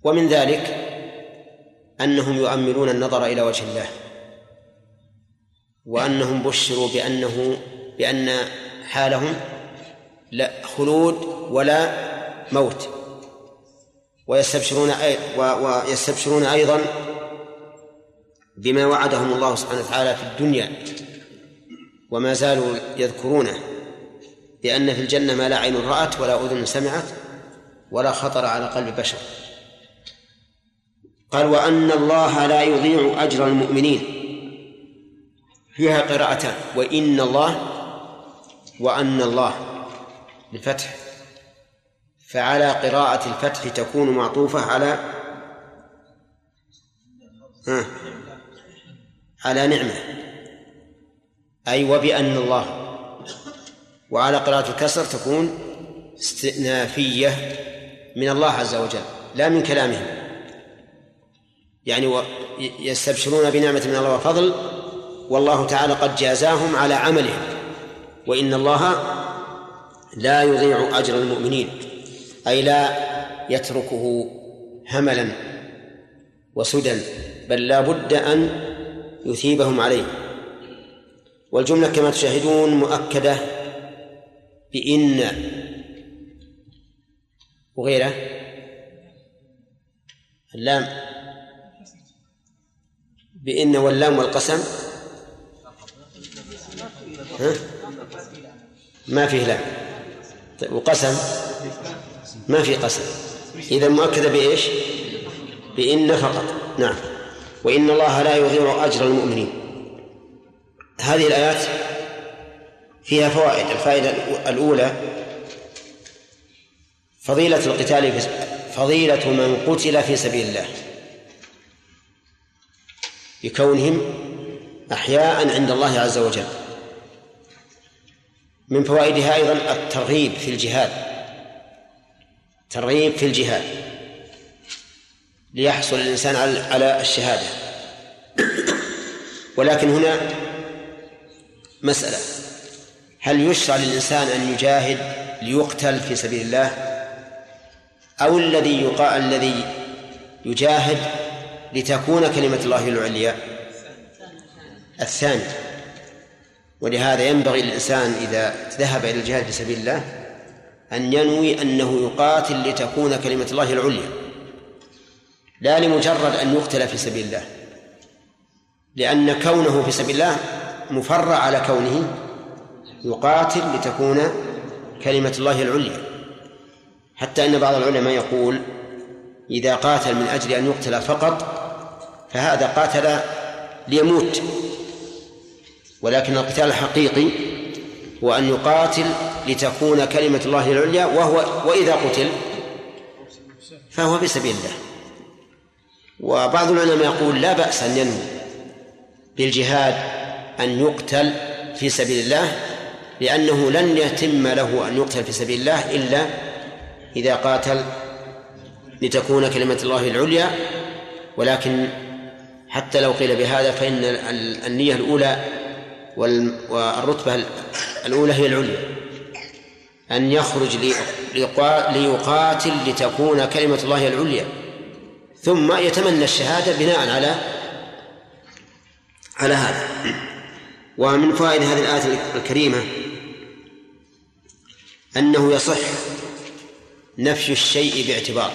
ومن ذلك أنهم يؤملون النظر إلى وجه الله. وأنهم بشروا بأنه بأن حالهم لا خلود ولا موت. ويستبشرون ويستبشرون أيضا بما وعدهم الله سبحانه وتعالى في الدنيا وما زالوا يذكرونه بأن في الجنة ما لا عين رأت ولا أذن سمعت ولا خطر على قلب بشر. قال وأن الله لا يضيع أجر المؤمنين. فيها قراءتان وإن الله وأن الله. بالفتح. فعلى قراءة الفتح تكون معطوفة على على نعمة. أي وبأن الله. وعلى قراءة الكسر تكون استئنافية من الله عز وجل لا من كلامهم. يعني يستبشرون بنعمة من الله وفضل والله تعالى قد جازاهم على عملهم. وإن الله لا يضيع أجر المؤمنين. أي لا يتركه هملا وسدى بل لا بد أن يثيبهم عليه. والجملة كما تشاهدون مؤكدة بإن وغيره اللام بإن واللام والقسم. ها؟ ما فيه لام. طيب وقسم. ما في قسم إذا مؤكدة بإيش؟ بإن فقط. نعم. وإن الله لا يضيع أجر المؤمنين. هذه الآيات فيها فوائد. الفائدة الأولى فضيلة القتال في فضيلة من قتل في سبيل الله. بكونهم أحياء عند الله عز وجل. من فوائدها أيضا الترغيب في الجهاد. ترغيب في الجهاد ليحصل الإنسان على الشهادة. ولكن هنا مسألة. هل يشرع للإنسان أن يجاهد ليقتل في سبيل الله؟ أو الذي يقال الذي يجاهد لتكون كلمة الله العليا؟ الثاني. ولهذا ينبغي للإنسان إذا ذهب إلى الجهاد في سبيل الله أن ينوي أنه يقاتل لتكون كلمة الله العليا. لا لمجرد أن يقتل في سبيل الله. لأن كونه في سبيل الله مفرع على كونه يقاتل لتكون كلمة الله العليا. حتى أن بعض العلماء يقول إذا قاتل من أجل أن يقتل فقط فهذا قاتل ليموت. ولكن القتال الحقيقي هو أن يقاتل لتكون كلمة الله العليا وهو وإذا قتل فهو في سبيل الله. وبعض العلماء يقول لا بأس أن ينوي بالجهاد أن يقتل في سبيل الله لأنه لن يتم له أن يقتل في سبيل الله إلا إذا قاتل لتكون كلمة الله العليا. ولكن حتى لو قيل بهذا فإن النية الأولى والرتبة الأولى هي العليا. أن يخرج ليقاتل لتكون كلمة الله العليا. ثم يتمنى الشهادة بناء على على هذا. ومن فوائد هذه الآية الكريمة أنه يصح نفي الشيء باعتبار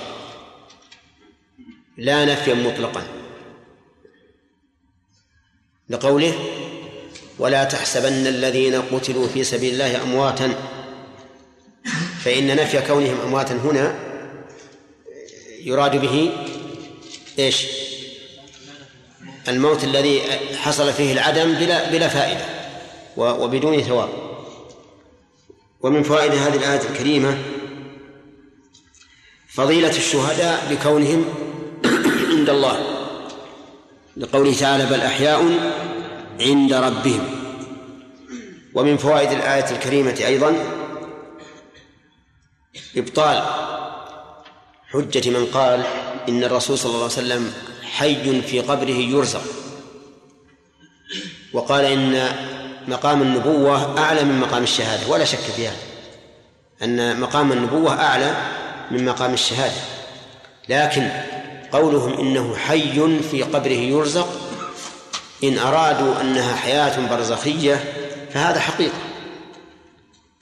لا نفيا مطلقا. لقوله ولا تحسبن الذين قتلوا في سبيل الله أمواتا. فإن نفي كونهم أمواتا هنا يراد به إيش؟ الموت الذي حصل فيه العدم بلا بلا فائدة وبدون ثواب. ومن فوائد هذه الآية الكريمة فضيلة الشهداء بكونهم <coughs> عند الله. لقوله تعالى بل أحياء عند ربهم. ومن فوائد الآية الكريمة أيضا إبطال حجة من قال إن الرسول صلى الله عليه وسلم حي في قبره يرزق. وقال إن مقام النبوة أعلى من مقام الشهادة ولا شك في هذا. أن مقام النبوة أعلى من مقام الشهادة. لكن قولهم إنه حي في قبره يرزق إن أرادوا أنها حياة برزخية فهذا حقيقة.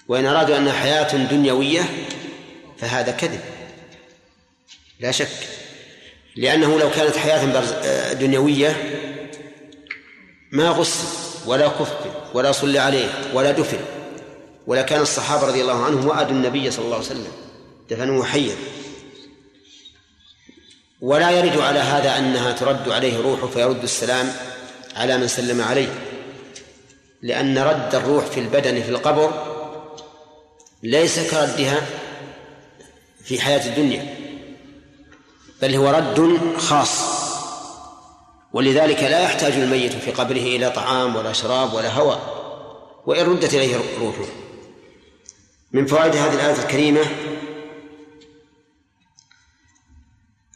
وإن أرادوا أنها حياة دنيوية فهذا كذب. لا شك. لأنه لو كانت حياة دنيوية ما غسل ولا كفر ولا صلى عليه ولا دفن. ولا كان الصحابة رضي الله عنهم وأدوا النبي صلى الله عليه وسلم. دفنوه حيا. ولا يرد على هذا أنها ترد عليه روحه فيرد السلام على من سلم عليه. لأن رد الروح في البدن في القبر ليس كردها في حياة الدنيا بل هو رد خاص. ولذلك لا يحتاج الميت في قبره إلى طعام ولا شراب ولا هواء وإن ردت إليه روحه. من فوائد هذه الآية الكريمة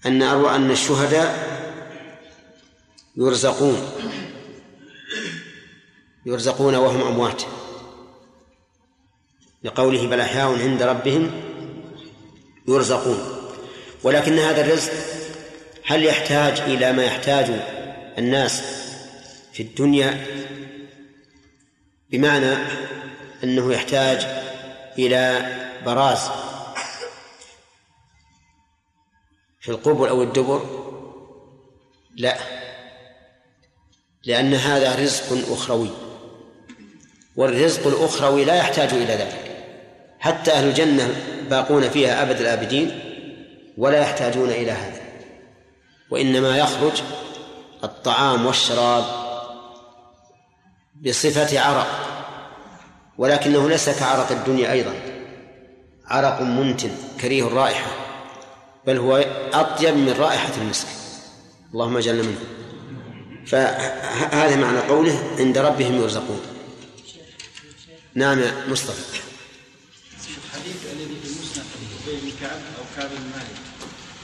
أن أروى أن الشهداء يرزقون. يرزقون وهم أموات. لقوله بل أحياء عند ربهم يرزقون. ولكن هذا الرزق هل يحتاج إلى ما يحتاج الناس في الدنيا؟ بمعنى أنه يحتاج إلى براز في القبر أو الدبر؟ لا. لأن هذا رزق أخروي. والرزق الأخروي لا يحتاج إلى ذلك. حتى أهل الجنة باقون فيها أبد الآبدين ولا يحتاجون إلى هذا. وإنما يخرج الطعام والشراب بصفة عرق ولكنه ليس كعرق الدنيا أيضا. عرق منتن كريه الرائحة بل هو أطيب من رائحة المسك. اللهم اجعلنا منه. فهذا معنى قوله عند ربهم يرزقون. نعم يا مصطفى. الحديث الذي في المسند حديث ابي بن كعب أو كعب بن مالك.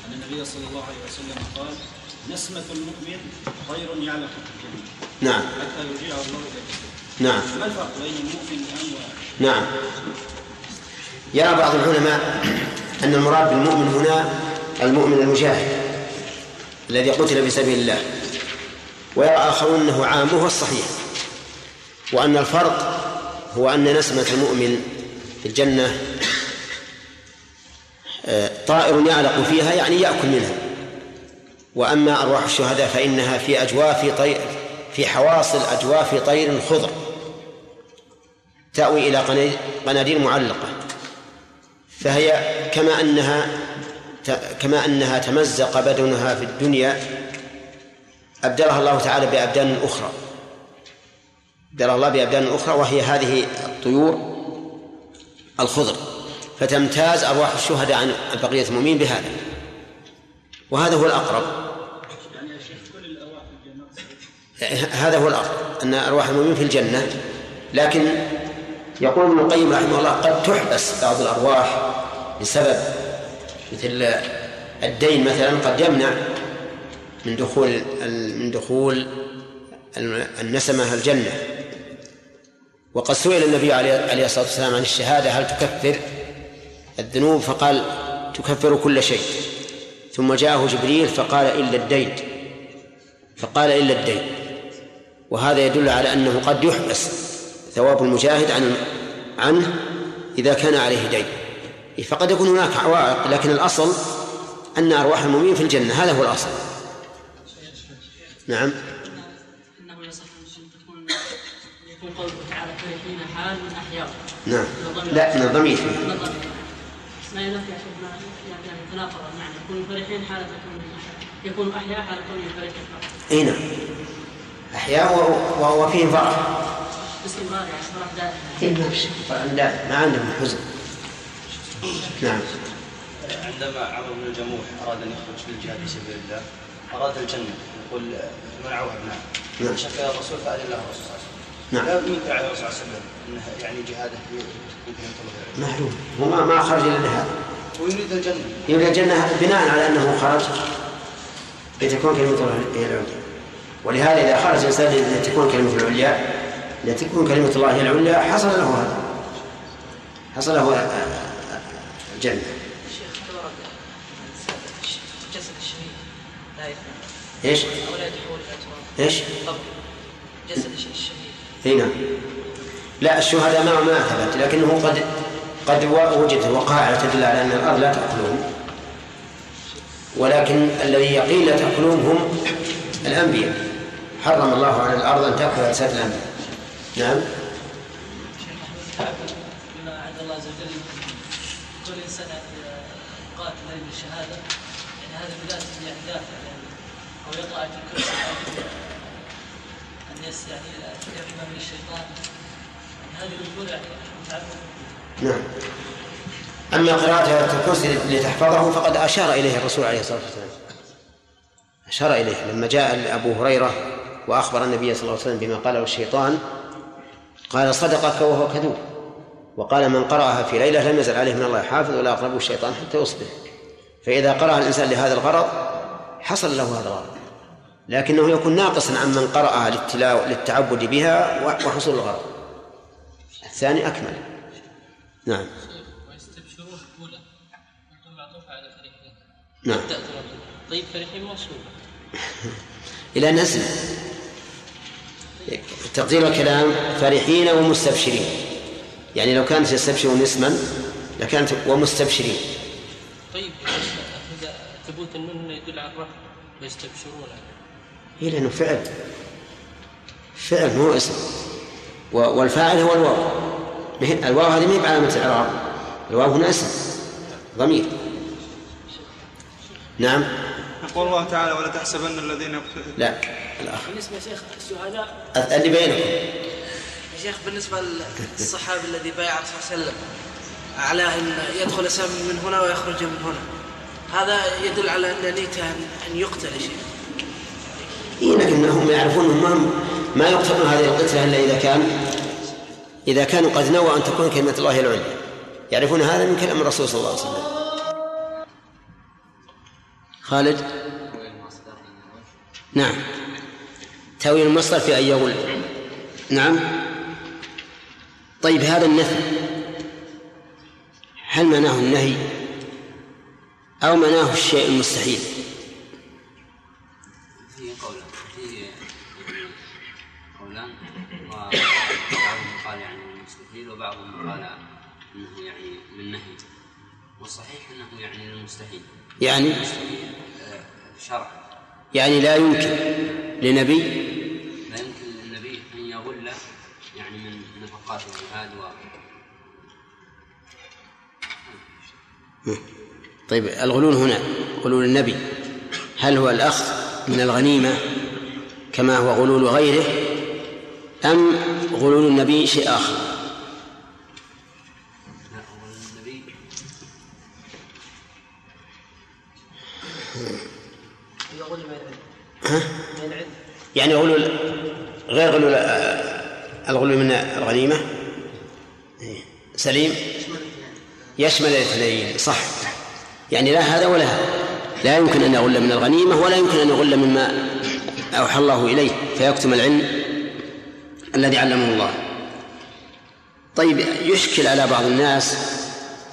أن النبي صلى الله عليه وسلم قال نسمة المؤمن خير يعلق في الجنة نعم. حتى يرجعه الله اليه نعم. ما الفرق بين المؤمن الان و نعم. يرى بعض العلماء أن المراد بالمؤمن هنا المؤمن المجاهد الذي قتل في سبيل الله ويرى آخرون أنه عام وهو الصحيح وأن الفرق هو أن نسمة المؤمن في الجنة آه، طائر يعلق فيها يعني يأكل منها. وأما أرواح الشهداء فإنها في أجواف طير في حواصل أجواف طير خضر تأوي إلى قناديل معلقة. فهي كما أنها كما أنها تمزق بدنها في الدنيا أبدلها الله تعالى بأبدان أخرى. أبدلها الله بأبدان أخرى وهي هذه الطيور الخضر. فتمتاز أرواح الشهداء عن بقية المؤمنين بهذا. وهذا هو الأقرب. هذا هو الأقرب أن أرواح المؤمنين في الجنة. لكن يقول ابن القيم رحمه الله قد تحبس بعض الأرواح بسبب مثل الدين مثلا قد يمنع من دخول من دخول النسمة الجنة. وقد سئل النبي عليه الصلاة والسلام عن الشهادة هل تكفر؟ الذنوب فقال تكفر كل شيء. ثم جاءه جبريل فقال إلا الدين. فقال إلا الدين. وهذا يدل على أنه قد يحبس ثواب المجاهد عن عنه إذا كان عليه دين. فقد يكون هناك عوائق لكن الأصل أن أرواح المؤمنين في الجنة. هذا هو الأصل. نعم. إنه يصح تكون يكون قوله نعم. لا من الضمير ما ينفي يا شيخ يعني تناقض المعنى. يكون فرحين حال تكون يكون أحياء حال كونه فرحين إي نعم. أحياء وهو فيه فرح. باستمرار يعني فرح دائم. لا ما عندهم حزن. نعم. عندما عمرو بن الجموح أراد أن يخرج للجهاد في سبيل الله أراد الجنة. يقول منعوها ابناء نعم. شكى الرسول فأذن له الرسول نعم. على الرسول صلى الله عليه وسلم انه يعني جهاده معلوم. هو ما ما خرج إلا لهذا ويريد الجنة. يريد الجنة بناء على أنه خرج لتكون كلمة الله هي العليا. ولهذا إذا خرج الإنسان لتكون كلمة العليا لتكون كلمة الله هي العليا حصل له هذا. حصل له يفهم. إيش؟ إيش؟ جسد الشهيد. إي نعم. لا الشهداء ما ما ثبت لكنه قد قد وجدت وقائع تدل على أن الأرض لا تأكلهم. ولكن الذي يقين لا تأكلهم هم الأنبياء. حرم الله على الأرض أن تأكل أجساد الأنبياء. نعم. الشهاده يعني هذا بذاته يعني دافع يعني أو يطلع في كل الناس يعني يعلم من الشيطان. هذه الأمور يعني نعم. أما قراءة آية الكرسي لتحفظه فقد أشار إليه الرسول عليه الصلاة والسلام. أشار إليه لما جاء أبو هريرة وأخبر النبي صلى الله عليه وسلم بما قاله الشيطان قال صدقك وهو كذوب. وقال من قرأها في ليلة لم يزل عليه من الله حافظ ولا أقربه الشيطان حتى يصبح. فإذا قرأ الإنسان لهذا الغرض حصل له هذا الغرض. لكنه يكون ناقصا عن من قرأها للتلاو للتعبد بها وحصول الغرض. الثاني أكمل. نعم. ويستبشرون أولى معطوف على نعم. طيب فريقين موصول <laughs> إلى نزل. تقدير الكلام فرحين ومستبشرين. يعني لو كانت يستبشرون اسما لكانت ومستبشرين. طيب إذا ثبوت النون يدل على الرفع ويستبشرون. هي لأنه فعل. فعل مو اسم. والفاعل هو الواو. الواو هذه ما هي بعلامة الإعراب. الواو هنا اسم. ضمير. نعم. يقول الله تعالى ولا تحسبن الذين يقتلون لا. الأخ بالنسبة يا شيخ الشهداء اللي بينكم. يا شيخ بالنسبة للصحابي الذي بايع الرسول صلى الله عليه وسلم على أن يدخل سهم من هنا ويخرج من هنا هذا يدل على أن نيته أن يقتل يا شيخ. إيه لكنهم يعرفون ما ما يقتلون هذه القتلة إلا إذا كان إذا كانوا قد نووا أن تكون كلمة الله العليا. يعرفون هذا من كلام الرسول صلى الله عليه وسلم. خالد؟ نعم. تأويل المصدر في أن يغل نعم. طيب هذا النفي. هل معناه النهي أو معناه الشيء المستحيل؟ وبعضهم قال إنه يعني للنهي والصحيح إنه يعني للمستحيل. يعني؟ آه، شرع يعني لا يمكن لنبي؟ لا يمكن للنبي أن يغل يعني من نفقات الجهاد و طيب الغلول هنا غلول النبي. هل هو الأخذ من الغنيمة كما هو غلول غيره أم غلول النبي شيء آخر؟ يعني غلول غير غلول آه، الغلول من الغنيمة؟ إيه. سليم؟ يشمل الاثنين صح. يعني لا هذا ولا هذا. لا يمكن أن يغل من الغنيمة ولا يمكن أن يغل مما أوحى الله إليه فيكتم العلم الذي علمه الله. طيب يشكل على بعض الناس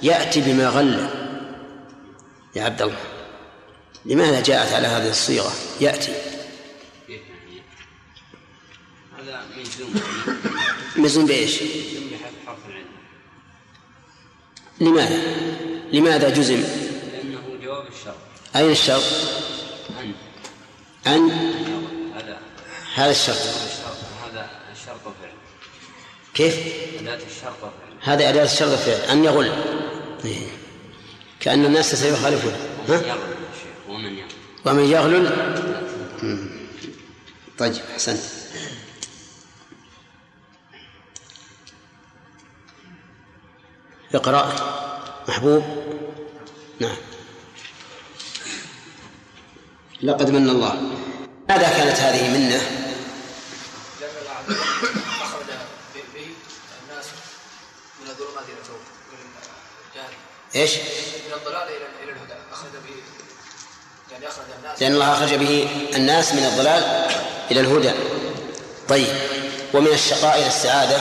يأتي بما غل. يا عبد الله لماذا جاءت على هذه الصيغة؟ يأتي. مجزوم بإيش لماذا؟ لماذا جزم؟ لأنه جواب الشرط أين الشرط أن. هذا. هذا الشرط. هذا الشرط. فعل. كيف؟ أداة الشرط فعل. هذا أداة الشرط فعل. أن يغل. إيه. كأن الناس سيخالفون. ها؟ ومن يغلل ومن يغلل. طيب أحسنت. اقرأ. محبوب. نعم. لقد من الله. ماذا كانت هذه منة؟ إيش؟ من الضلال إلى إلى الهدى أخرج به يعني أخرج الناس لأن الله أخرج به الناس من الضلال إلى الهدى. طيب. ومن الشقاء إلى السعادة؟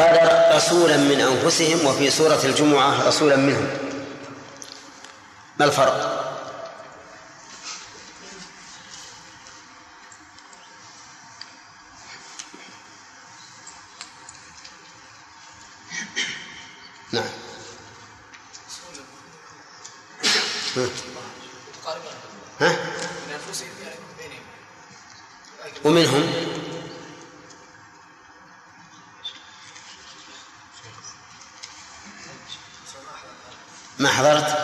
قال رسولا من أنفسهم وفي سورة الجمعة رسولا منهم ما الفرق؟ نعم ها؟ يعني ومنهم ما حضرت؟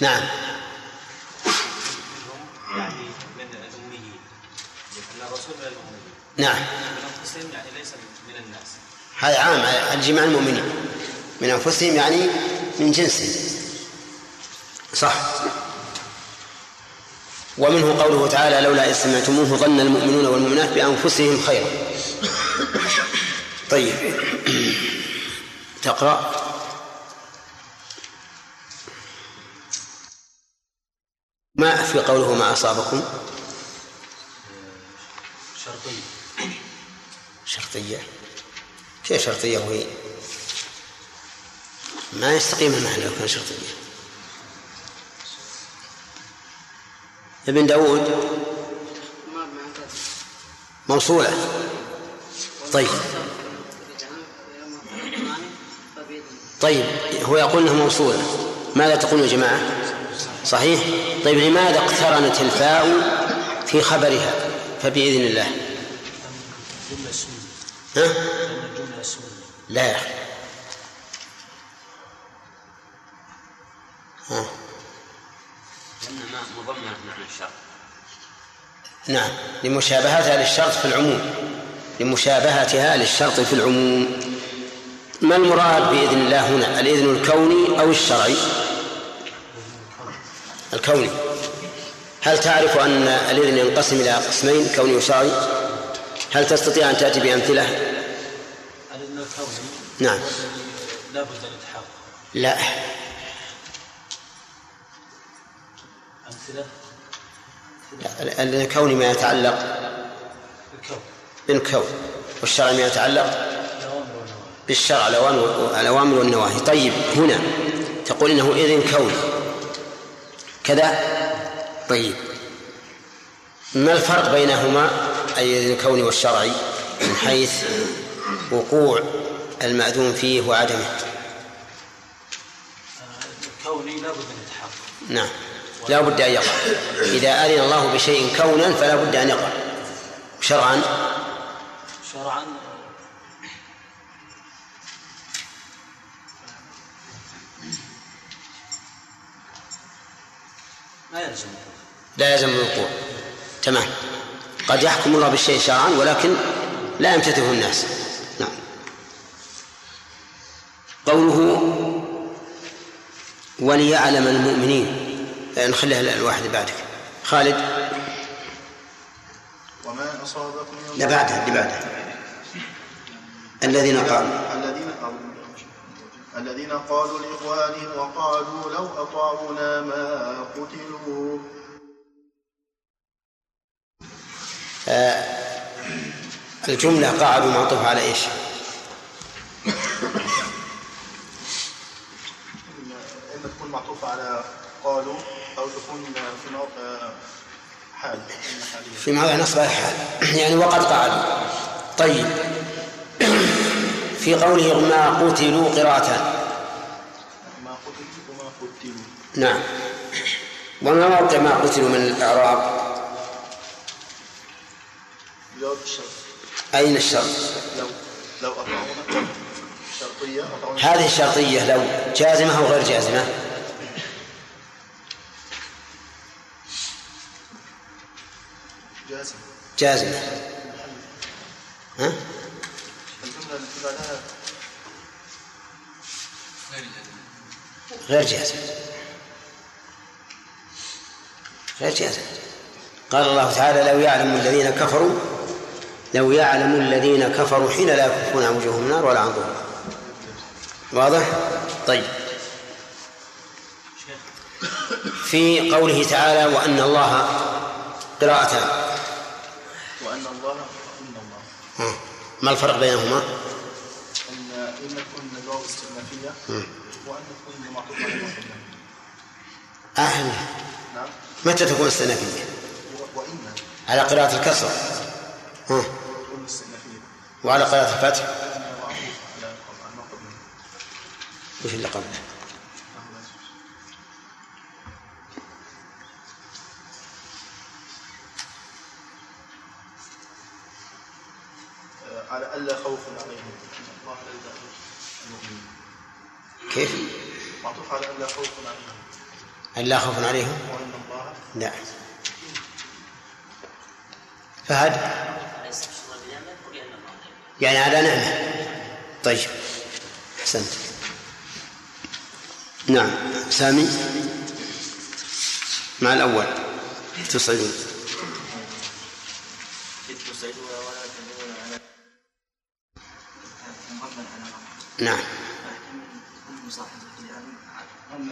نعم. يعني من الرسول من نعم. من انفسهم يعني ليس من الناس هذا عام الجماع المؤمنين. من أنفسهم يعني من جنسهم صح. ومنه قوله تعالى لولا إذ سمعتموه ظن المؤمنون والمؤمنات بأنفسهم خيرا. طيب. تقرأ ما في قوله ما أصابكم؟ شرطية. شرطية. كيف شرطية وهي؟ ما يستقيم المعنى لو كان شرطية. ابن داود؟ موصولة. طيب. طيب هو يقول إنها موصولة. ماذا تقول يا جماعة؟ صحيح؟ طيب لماذا اقترنت الفاء في خبرها؟ فبإذن الله. ها؟ لا. يا أخي ها. مضمنة معنى الشرط نعم لمشابهتها للشرط في العموم. لمشابهتها للشرط في العموم. ما المراد بإذن الله هنا؟ الإذن الكوني أو الشرعي؟ الكوني. هل تعرف أن الإذن ينقسم إلى قسمين كوني وشرعي هل تستطيع أن تأتي بأمثلة؟ الإذن الكوني نعم. لا. بد لا أمثلة الكوني ما يتعلق الكون بالكون. والشرعي ما يتعلق بالشرع الأوامر والنواهي. طيب هنا تقول إنه إذن كوني. كذا؟ طيب. ما الفرق بينهما؟ أي الكوني والشرعي من حيث وقوع المأذون فيه وعدمه. الكوني لا بد من التحقق نعم. لا بد أن يقع. إذا أذن الله بشيء كونا فلا بد أن يقع. شرعا؟ شرعا لا يلزم الوقوع. تمام. قد يحكم الله بالشيء شرعا ولكن لا يمتثله الناس. نعم. قوله وليعلم المؤمنين. نخليها الواحد بعدك. خالد؟ وما أصابكم لا بعدها اللي بعدها. الذين قالوا. الذين الذين قالوا لإخوانهم وقالوا لو أطاعونا ما قتلوا. آه الجملة قعدوا معطوف على إيش؟ إما تكون معطوفة على قالوا أو تكون في موقع حال. إما حالية في موضع نصب الحال يعني وقد قعدوا طيب. في قوله ما قتلوا قراءتان ما قتلوا وما قتلوا. نعم. وما موقع ما قتلوا من الإعراب؟ جواب الشرط. أين الشرط؟ لو لو أطاعونا شرطية هذه الشرطية لو جازمة أو غير جازمة؟ جازم جازمة. ها؟ غير جازمة غير جازمة قال الله تعالى لو يعلم الذين كفروا لو يعلم الذين كفروا حين لا يكفون عن وجوههم النار ولا عن ظهورهم واضح؟ طيب في قوله تعالى وأن الله قراءتان وأن الله. ما الفرق بينهما؟ أن إما تكون الواو استئنافية مم. وأن تكون معطوفة على ما قبلها أهل. نعم. متى تكون وإما. على قراءة الكسر. ها. وعلى قراءة الفتح. وش اللي قبله؟ آه، على ألا خوف عليهم. الله لا المؤمنين كيف؟ معطوف على ألا خوف عليهم. هل لا خوف عليهم؟ لا. فهد؟ يعني على نعمة طيب. أحسنت. نعم. سامي؟ مع الأول. تصعدون. نعم.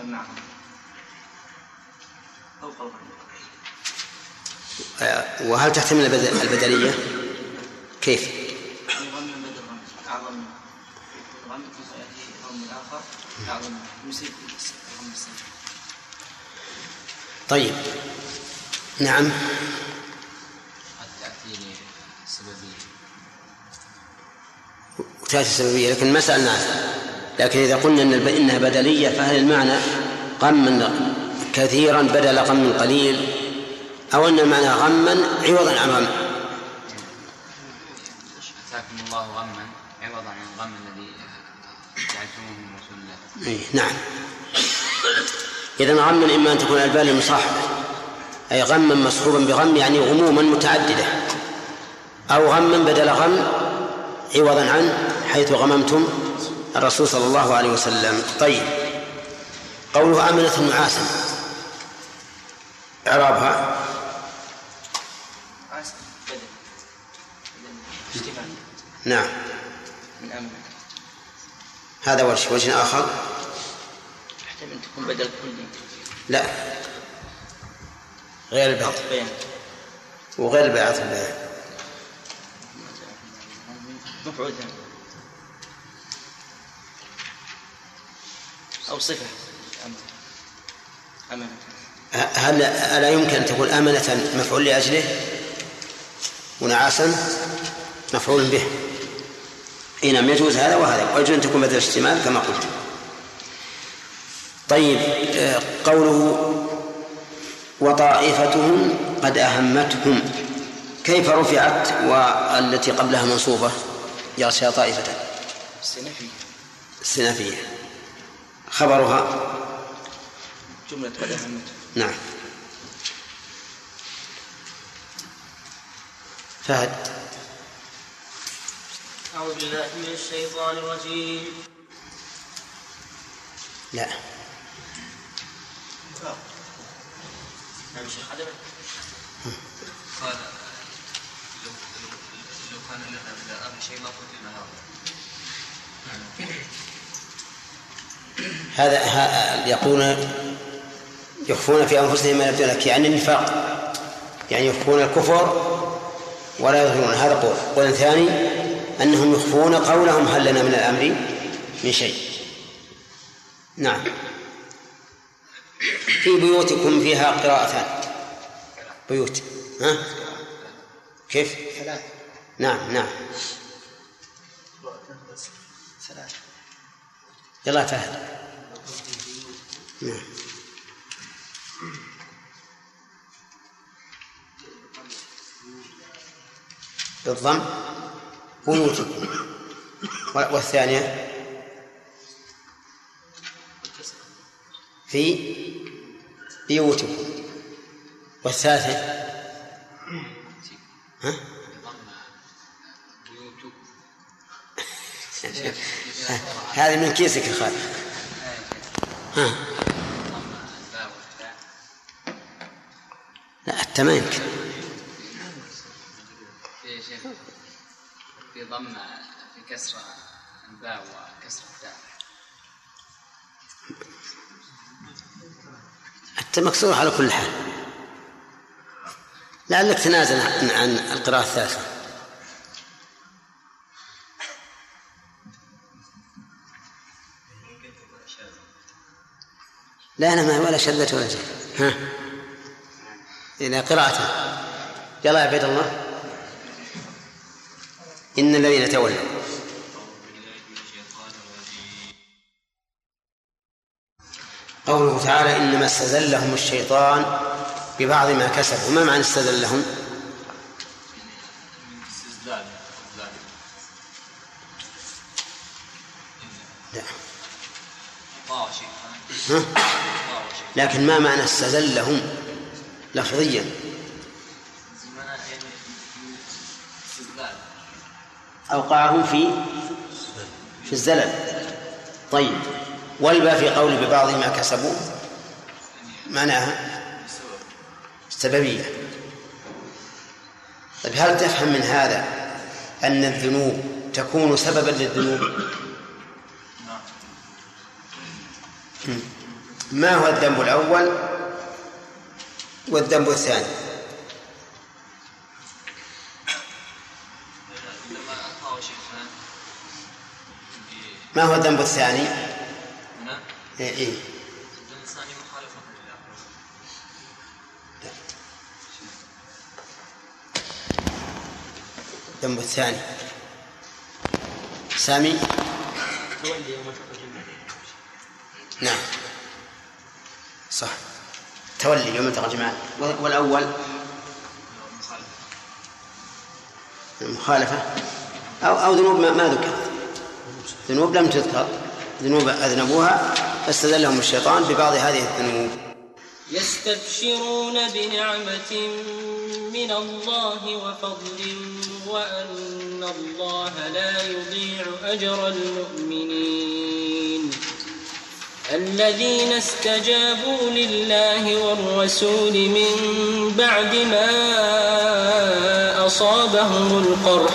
معهم وهل تحتمل البدل- البدلية؟ كيف؟ طيب نعم. سببية وتأتي السببية لكن ما سألنا لكن إذا قلنا إن إنها بدلية فهل المعنى غما كثيرا بدل غم قليل أو أن المعنى غما عوضا عن غم. أتاكم الله غما عوضا عن الغم الذي جعلتموه من رسول الله. إيه نعم. إذا غما إما أن تكون الألبان المصاحبة أي غما مصحوبا بغم يعني غموما متعددة. أو غما بدل غم عوضا عنه حيث غممتم الرسول صلى الله عليه وسلم. طيب. قوله آمنة نعاسا إعرابها نعم. من أمن هذا وجه وجه آخر؟ يحتمل تكون بدل كلي لا. غير بيان وغير البيعات البيع. مفعول أو صفة. أمن أمن هل ألا يمكن أن تكون آمنة مفعول لأجله؟ ونعاسا مفعول به. إي نعم يجوز هذا وهذا. ويجوز أن تكون بدل اشتمال كما قلت. طيب آه، قوله وطائفتهم قد أهمتهم. كيف رفعت والتي قبلها منصوبة؟ يغشى طائفة. السنفي السنافية خبرها. جملة قد أهمته نعم. فهد. أعوذ بالله من الشيطان الرجيم. لا. نعم شيخ عدم قال لو لو لو كان لنا من الأمر شيء ما قتلنا هذا هذا ها- يقولون يخفون في أنفسهم ما يبدون لك يعني النفاق. يعني يخفون الكفر ولا يظهرون. هذا قول. قول ثاني أنهم يخفون قولهم هل لنا من الأمر؟ من شيء. نعم. في بيوتكم فيها قراءتان. بيوت. ها؟ كيف؟ ثلاث نعم نعم. ثلاث يلا فهد نعم. بالضم بيوتكم والثانية في بيوتكم. والثالثة ها؟ <laughs> هذه من كيسك يا خالد. ها؟ لا التاء ما يمكن في شيخ في ضم في كسر الباء وكسر التاء مكسورة على كل حال. لعلك تنازل عن عن القراءة الثالثة. لا أنا ما ولا شذة ولا شيء ها؟ إلى قراءته. يلا يا عبيد الله. إن الذين تولوا. قوله تعالى إنما استزلهم الشيطان ببعض ما كسبوا. ما معنى استزلهم؟ لا. ها؟ لكن ما معنى استزلهم؟ لفظيا. أوقعهم في في الزلل. طيب والباء في قول ببعض ما كسبوا؟ معناها سببية. طيب هل تفهم من هذا أن الذنوب تكون سببا للذنوب؟ ما هو الذنب الأول والذنب الثاني؟ ما هو الذنب الثاني؟ نعم إيه إيه. الذنب الثاني مخالفة لله. الذنب الثاني. سامي؟ تولي يوم نعم. صح. تولي يوم التقى الجمعان والأول؟ المخالفة أو أو ذنوب ما, ما ذكر. ذنوب لم تذكر. ذنوب أذنبوها فاستدلهم الشيطان ببعض هذه الذنوب. يستبشرون بنعمة من الله وفضل وأن الله لا يضيع أجر المؤمنين. الذين استجابوا لله والرسول من بعد ما أصابهم القرح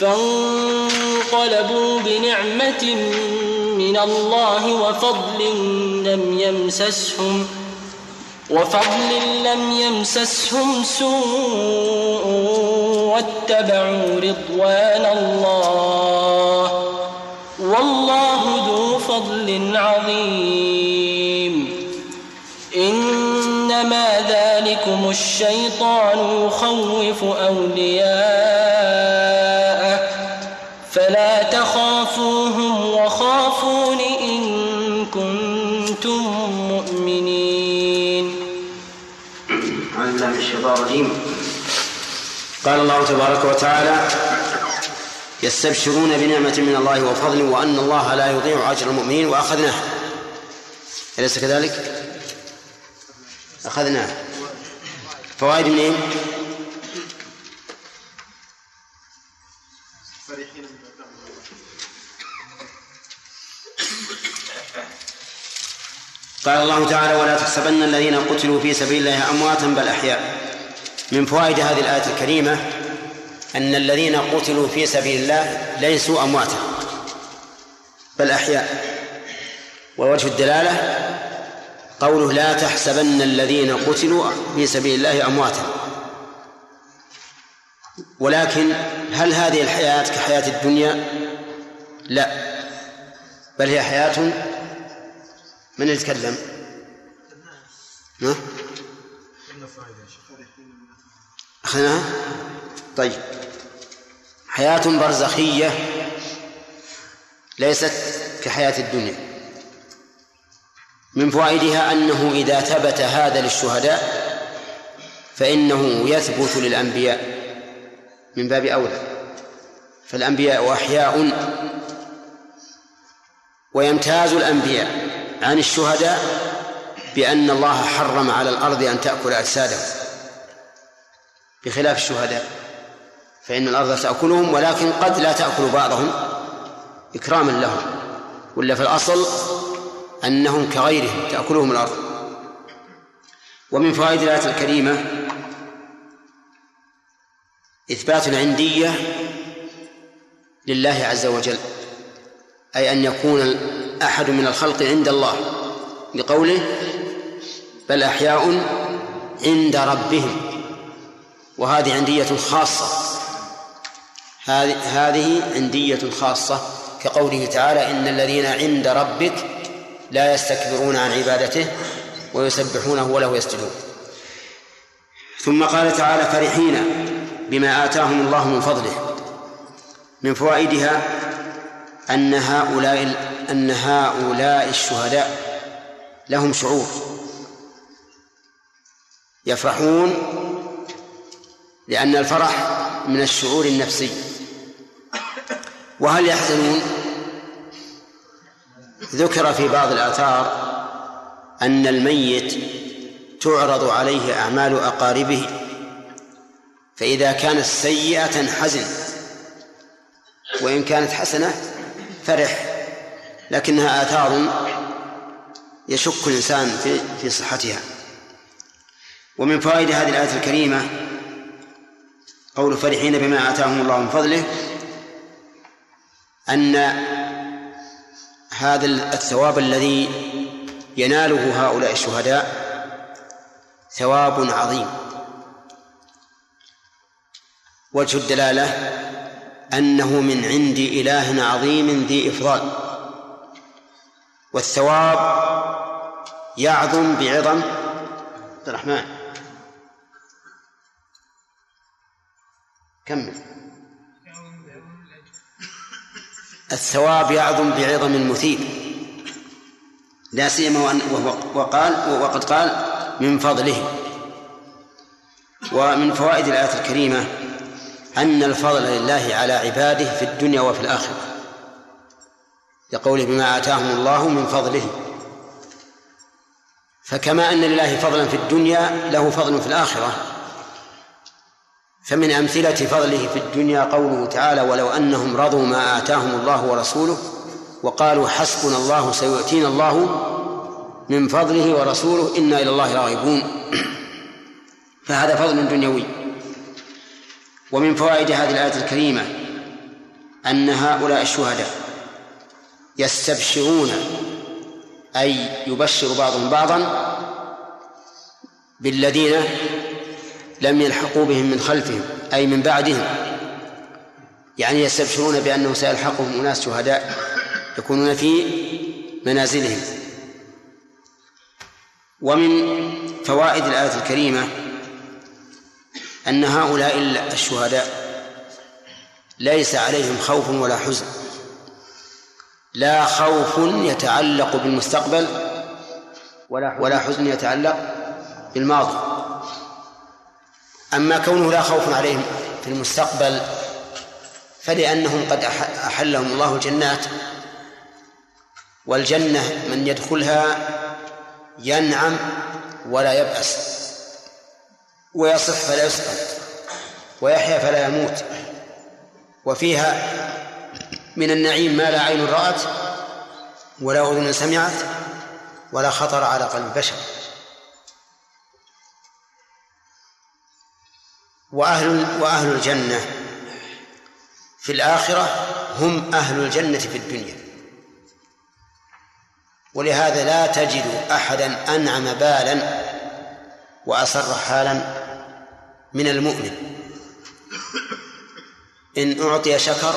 فانقلبوا بنعمة من الله وفضل لم يمسسهم وفضل لم يمسسهم سوء واتبعوا رضوان الله والله ذو فضل عظيم إنما ذلكم الشيطان يخوف أولياءه قال الله تبارك وتعالى يستبشرون بنعمة من الله وفضل وأن الله لا يضيع أجر المؤمنين وأخذناه أليس كذلك؟ أخذناه فوائد منين؟ فرحين قال الله تعالى ولا تحسبن الذين قتلوا في سبيل الله أمواتا بل أحياء من فوائد هذه الآية الكريمة أن الذين قتلوا في سبيل الله ليسوا أمواتا بل أحياء ووجه الدلالة قوله لا تحسبن الذين قتلوا في سبيل الله أمواتا ولكن هل هذه الحياة كحياة الدنيا؟ لا بل هي حياة من يتكلم؟ ها؟ أخذناها؟ طيب. حياة برزخية ليست كحياة الدنيا. من فوائدها أنه إذا ثبت هذا للشهداء فإنه يثبت للأنبياء من باب أولى. فالأنبياء أحياء ويمتاز الأنبياء عن الشهداء بأن الله حرم على الأرض أن تأكل أجسادهم. بخلاف الشهداء. فإن الأرض تأكلهم ولكن قد لا تأكل بعضهم إكراما لهم. ولا في الأصل أنهم كغيرهم تأكلهم الأرض. ومن فوائد الآية الكريمة إثبات العندية لله عز وجل أي أن يكون أحد من الخلق عند الله لقوله بل أحياء عند ربهم. وهذه عندية خاصة. هذه عندية خاصة كقوله تعالى إن الذين عند ربك لا يستكبرون عن عبادته ويسبحونه وله يسجدون. ثم قال تعالى فرحين بما آتاهم الله من فضله. من فوائدها أن هؤلاء أن هؤلاء الشهداء لهم شعور. يفرحون لأن الفرح من الشعور النفسي. وهل يحزنون؟ ذكر في بعض الآثار أن الميت تعرض عليه أعمال أقاربه. فإذا كانت سيئة حزن وإن كانت حسنة فرح. لكنها آثار يشك الإنسان في في صحتها. ومن فوائد هذه الآية الكريمة قول فرحين بما آتاهم الله من فضله أن هذا الثواب الذي يناله هؤلاء الشهداء ثواب عظيم. وجه الدلالة أنه من عند إله عظيم ذي إفضال. والثواب يعظم بعظم عبد الرحمن. كمل. الثواب يعظم بعظم المثيب لا سيما وقال وقد قال من فضله. ومن فوائد الآية الكريمة أن الفضل لله على عباده في الدنيا وفي الآخرة. لقوله بما آتاهم الله من فضله. فكما أن لله فضلا في الدنيا له فضل في الآخرة. فمن أمثلة فضله في الدنيا قوله تعالى ولو أنهم رضوا ما آتاهم الله ورسوله وقالوا حسبنا الله سيؤتينا الله من فضله ورسوله إنا إلى الله راغبون. <clears throat> فهذا فضل دنيوي. ومن فوائد هذه الآية الكريمة أن هؤلاء الشهداء يستبشرون أي يبشر بعضهم بعضا بالذين لم يلحقوا بهم من خلفهم أي من بعدهم. يعني يستبشرون بأنه سيلحقهم أناس شهداء يكونون في منازلهم. ومن فوائد الآية الكريمة أن هؤلاء الشهداء ليس عليهم خوف ولا حزن. لا خوف يتعلق بالمستقبل ولا حزن يتعلق بالماضي. أما كونه لا خوف عليهم في المستقبل فلأنهم قد أحلهم الله الجنات والجنة من يدخلها ينعم ولا يبأس ويصح فلا يسقط ويحيا فلا يموت وفيها من النعيم ما لا عين رأت ولا أذن سمعت ولا خطر على قلب بشر. وأهل وأهل الجنة في الآخرة هم أهل الجنة في الدنيا. ولهذا لا تجد أحدا أنعم بالا وأسر حالا من المؤمن. إن أعطي شكر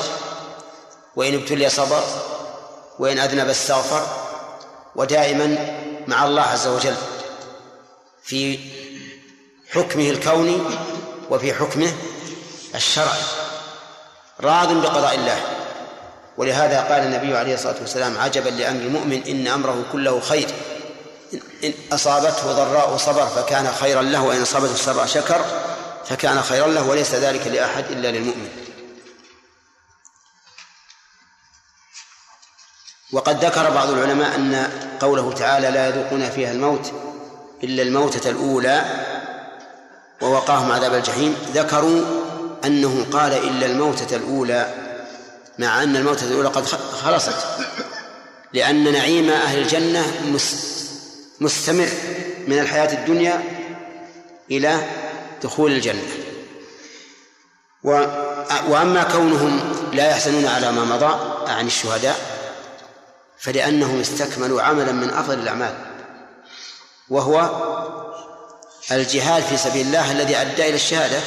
وإن ابتلي صبر وإن أذنب استغفر ودائما مع الله عز وجل في حكمه الكوني وفي حكمه الشرعي راض بقضاء الله. ولهذا قال النبي عليه الصلاة والسلام عجبا لأمر المؤمن إن أمره كله خير. إن أصابته ضراء صبر فكان خيرا له وإن أصابته سراء شكر فكان خيرا له وليس ذلك لأحد إلا للمؤمن. وقد ذكر بعض العلماء أن قوله تعالى لا يذوقون فيها الموت إلا الموتة الأولى ووقاهم عذاب الجحيم ذكروا أنه قال إلا الموتة الأولى مع أن الموتة الأولى قد خلصت لأن نعيم أهل الجنة مستمر من الحياة الدنيا إلى دخول الجنة. وأما كونهم لا يحزنون على ما مضى عن الشهداء فلأنهم استكملوا عملا من أفضل الأعمال وهو الجهاد في سبيل الله الذي أدى إلى الشهادة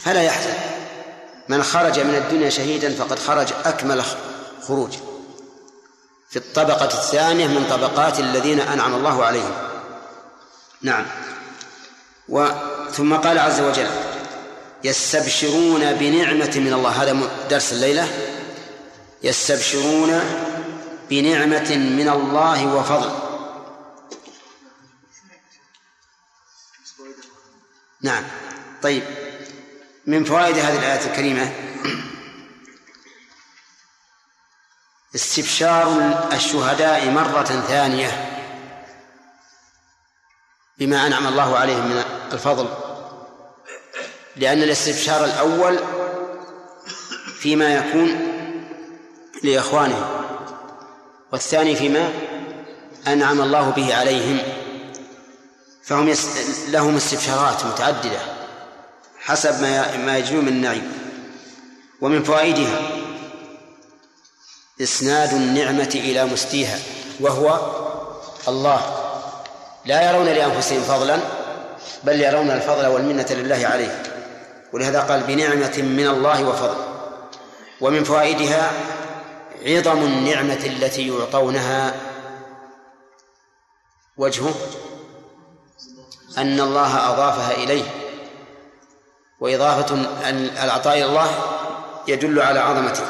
فلا يحزن. من خرج من الدنيا شهيدا فقد خرج أكمل خروج. في الطبقة الثانية من طبقات الذين أنعم الله عليهم. نعم. وثم قال عز وجل يستبشرون بنعمة من الله. هذا درس الليلة. يستبشرون بنعمة من الله وفضل. نعم. طيب. من فوائد هذه الآية الكريمة استبشار الشهداء مرة ثانية بما أنعم الله عليهم من الفضل لأن الاستبشار الأول فيما يكون لإخوانهم والثاني فيما أنعم الله به عليهم. فهم يس... لهم استبشارات متعددة حسب ما ما يجدون من النعيم ومن فوائدها إسناد النعمة إلى مستيها وهو الله. لا يرون لأنفسهم فضلا بل يرون الفضل والمنة لله عليه. ولهذا قال بنعمة من الله وفضل. ومن فوائدها عظم النعمة التي يعطونها وجهه أن الله أضافها إليه. وإضافة العطاء إلى الله يدل على عظمته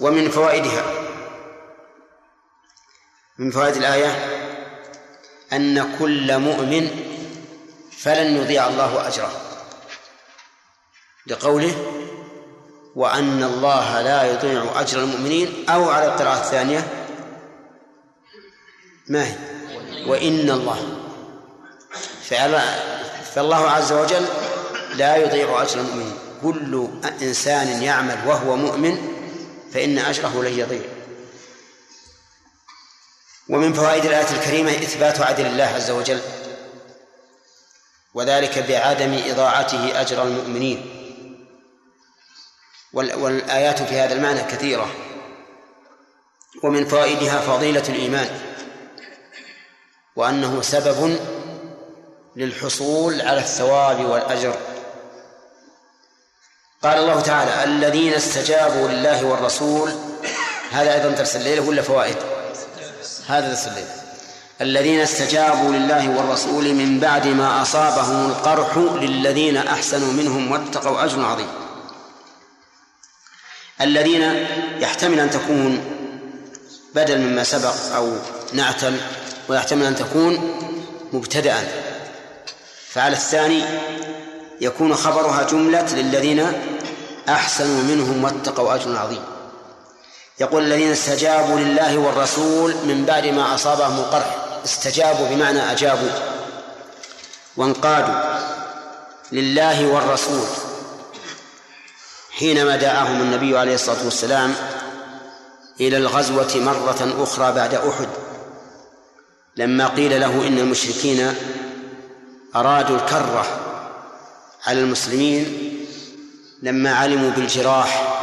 ومن فوائدها. من فوائد الآية أن كل مؤمن فلن يضيع الله أجره. لقوله وأن الله لا يضيع أجر المؤمنين أو على القراءة الثانية ما هي؟ وإن الله. فالله عز وجل لا يضيع أجر المؤمنين. كل إنسان يعمل وهو مؤمن فإن أجره لن يضيع. ومن فوائد الآية الكريمة إثبات عدل الله عز وجل وذلك بعدم إضاعته أجر المؤمنين. والآيات في هذا المعنى كثيرة. ومن فوائدها فضيلة الإيمان وأنه سبب للحصول على الثواب والأجر. قال الله تعالى الذين استجابوا لله والرسول هذا أيضا درس الليلة ولا فوائد؟ هذا درس الليلة الذين استجابوا لله والرسول من بعد ما أصابهم القرح للذين أحسنوا منهم واتقوا أجر عظيم. الذين يحتمل أن تكون بدل مما سبق أو نعتل ويحتمل أن تكون مبتدأ فعلى الثاني يكون خبرها جملة للذين أحسنوا منهم واتقوا أجر عظيم. يقول الذين استجابوا لله والرسول من بعد ما أصابهم القرح استجابوا بمعنى أجابوا. وانقادوا لله والرسول حينما دعاهم النبي عليه الصلاة والسلام إلى الغزوة مرة أخرى بعد أحد. لما قيل له إن المشركين أرادوا الكرة على المسلمين لما علموا بالجراح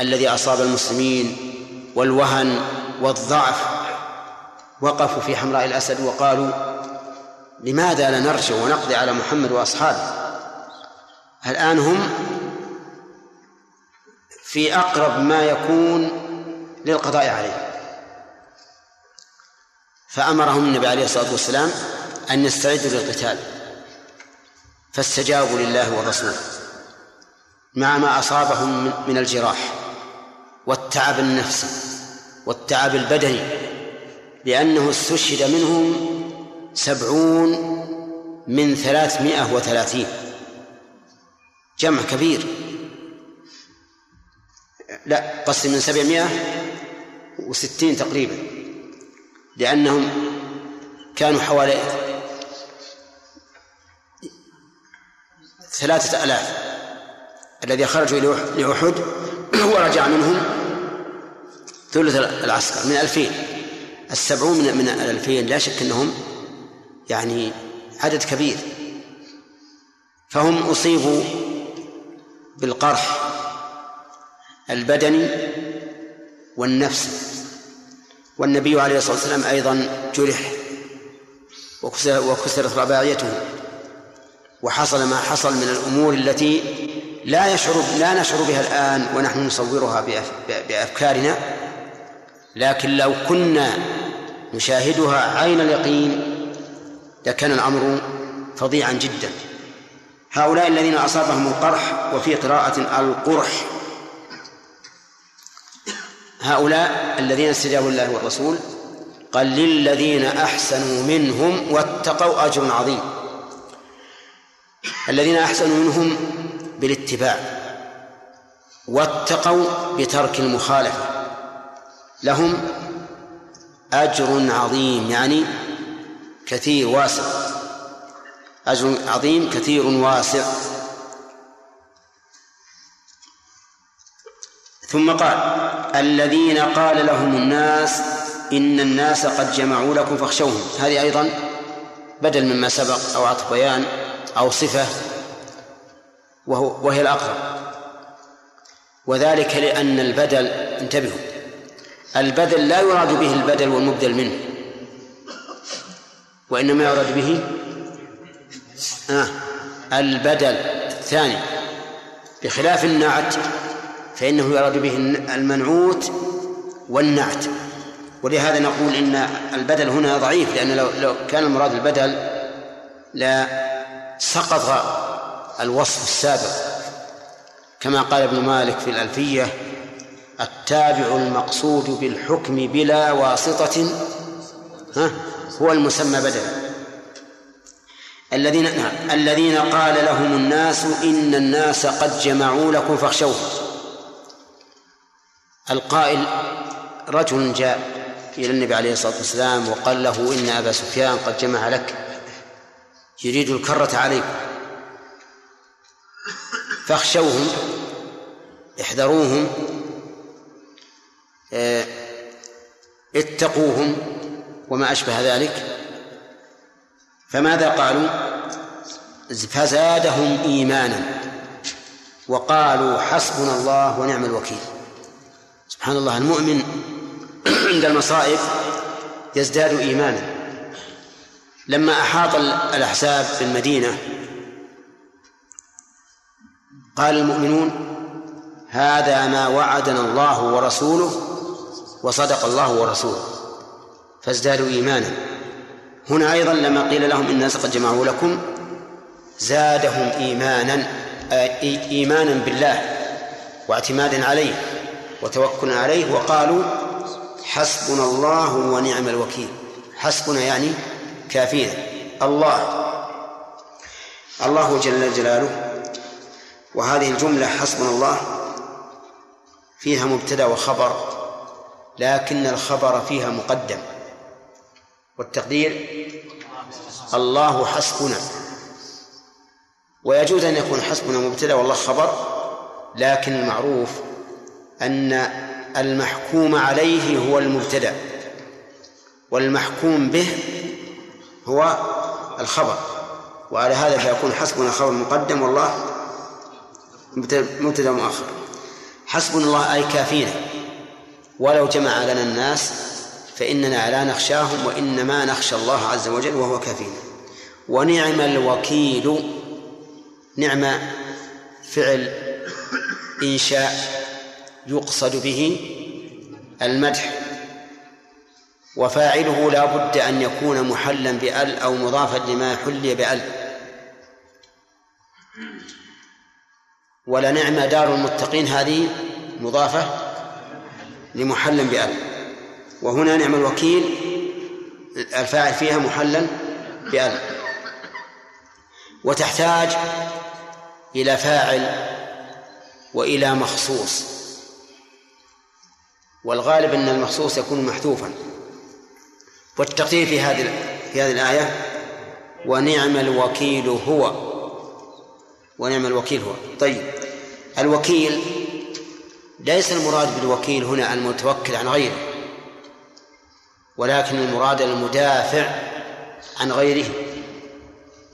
الذي أصاب المسلمين والوهن والضعف. وقفوا في حمراء الأسد وقالوا لماذا لا نرجع ونقضي على محمد وأصحابه؟ الآن هم في أقرب ما يكون للقضاء عليه. فأمرهم النبي عليه الصلاة والسلام أن يستعدوا للقتال. فاستجابوا لله والرسول. مع ما أصابهم من الجراح والتعب النفسي والتعب البدني لأنه استشهد منهم سبعون من ثلاثمائة وثلاثين. جمع كبير. لا قسم من سبعمائة وستين تقريبا لأنهم كانوا حوالي ثلاثة آلاف الذي خرجوا لأحد ورجع منهم ثلث العسكر من ألفين. السبعون من, من الألفين لا شك أنهم يعني عدد كبير. فهم أصيبوا بالقرح البدني والنفسي. والنبي عليه الصلاة والسلام أيضا جرح وكسرت رباعيته. وحصل ما حصل من الأمور التي لا يشعر لا نشعر بها الآن ونحن نصورها بأفكارنا. لكن لو كنا نشاهدها عين اليقين لكان الأمر فظيعا جدا. هؤلاء الذين أصابهم القرح وفي قراءة القرح هؤلاء الذين استجابوا لله والرسول قال للذين أحسنوا منهم واتقوا أجر عظيم. الذين أحسنوا منهم بالاتباع واتقوا بترك المخالفة. لهم أجر عظيم يعني كثير واسع. أجر عظيم كثير واسع. ثم قال الذين قال لهم الناس إن الناس قد جمعوا لكم فاخشوهم. هذه أيضا بدل مما سبق أو عطف بيان. أو صفة وهو وهي الأقرب. وذلك لأن البدل انتبهوا. البدل لا يراد به البدل والمبدل منه. وإنما يراد به آه البدل الثاني. بخلاف النعت فإنه يراد به المنعوت والنعت. ولهذا نقول إن البدل هنا ضعيف لأن لو, لو كان المراد البدل لا سقط الوصف السابق. كما قال ابن مالك في الألفية التابع المقصود بالحكم بلا واسطة ها هو المسمى بدلا الذين نعم الذين قال لهم الناس إن الناس قد جمعوا لكم فاخشوهم القائل رجل جاء إلى النبي عليه الصلاة والسلام وقال له إن أبا سفيان قد جمع لك. يريد الكرة عليكم. فاخشوهم احذروهم آه اتقوهم وما أشبه ذلك. فماذا قالوا؟ فزادهم إيمانا وقالوا حسبنا الله ونعم الوكيل. سبحان الله المؤمن عند المصائب يزداد إيمانا. لما أحاط الأحزاب بالمدينة قال المؤمنون هذا ما وعدنا الله ورسوله وصدق الله ورسوله فازدادوا إيمانا. هنا أيضا لما قيل لهم الناس قد جمعوا لكم زادهم إيمانا إيمانا بالله واعتمادا عليه وتوكل عليه وقالوا حسبنا الله ونعم الوكيل. حسبنا يعني كافينا الله. الله جل جلاله. وهذه الجملة حسبنا الله فيها مبتدأ وخبر لكن الخبر فيها مقدم. والتقدير الله حسبنا. ويجوز أن يكون حسبنا مبتدأ والله خبر لكن المعروف أن المحكوم عليه هو المبتدأ. والمحكوم به هو الخبر. وعلى هذا فيكون حسبنا خبر مقدم والله مبتدأ مؤخر. حسبنا الله أي كافينا. ولو جمع لنا الناس فإننا لا نخشاهم وإنما نخشى الله عز وجل وهو كافينا. ونعم الوكيل نعم فعل إنشاء يقصد به المدح. وفاعله لا بد أن يكون محلا بأل أو مضافا لما حلي بأل. ولنعم دار المتقين هذه مضافة لمحل بأل. وهنا نعم الوكيل الفاعل فيها محلا بأل. وتحتاج إلى فاعل وإلى مخصوص. والغالب أن المخصوص يكون محذوفا. والتقدير في هذه في هذه الآية ونعم الوكيل هو. ونعم الوكيل هو. طيب الوكيل ليس المراد بالوكيل هنا المتوكل عن غيره ولكن المراد المدافع عن غيره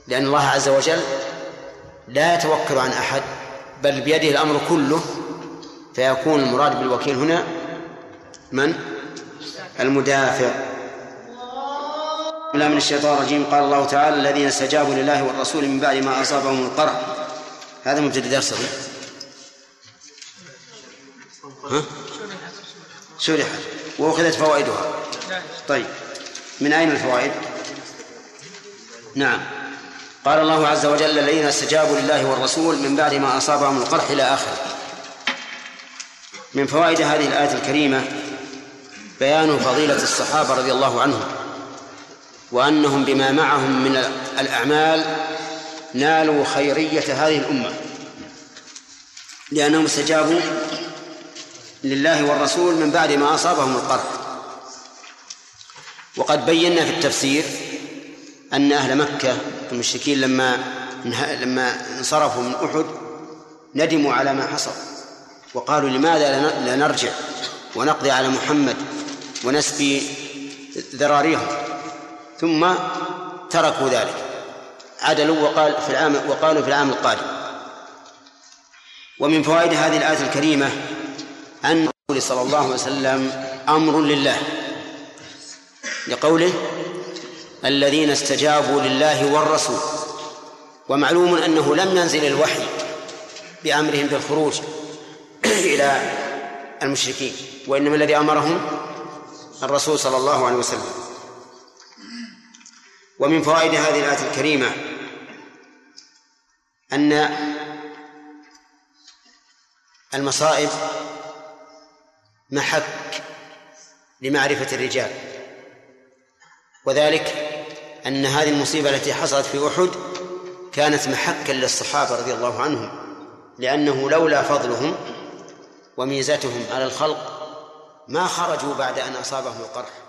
لأن الله عز وجل لا يتوكل عن أحد بل بيده الأمر كله. فيكون المراد بالوكيل هنا من؟ المدافع. بالله من الشيطان الرجيم. قال الله تعالى الذين استجابوا لله والرسول من بعد ما أصابهم القرح. هذا مبتدأ درسه ها؟ شرحت. وأخذت فوائدها. طيب. من أين الفوائد؟ نعم. قال الله عز وجل الذين استجابوا لله والرسول من بعد ما أصابهم القرح إلى آخره. من فوائد هذه الآية الكريمة بيان فضيلة الصحابة رضي الله عنهم. وأنهم بما معهم من الأعمال نالوا خيرية هذه الأمة لأنهم استجابوا لله والرسول من بعد ما أصابهم القرح. وقد بينا في التفسير أن أهل مكة المشركين لما لما انصرفوا من أحد ندموا على ما حصل وقالوا لماذا لا نرجع ونقضي على محمد ونسبي ذراريهم؟ ثم تركوا ذلك. عدلوا وقال في العام وقالوا في العام القادم. ومن فوائد هذه الآية الكريمة أن الرسول صلى الله عليه وسلم أمر لله. لقوله الذين استجابوا لله والرسول. ومعلوم أنه لم ينزل الوحي بأمرهم بالخروج <clears throat> إلى المشركين وإنما الذي أمرهم الرسول صلى الله عليه وسلم. ومن فوائد هذه الآية الكريمة أن المصائب محك لمعرفة الرجال وذلك أن هذه المصيبة التي حصلت في أحد كانت محكا للصحابة رضي الله عنهم لأنه لولا فضلهم وميزتهم على الخلق ما خرجوا بعد أن أصابهم القرح.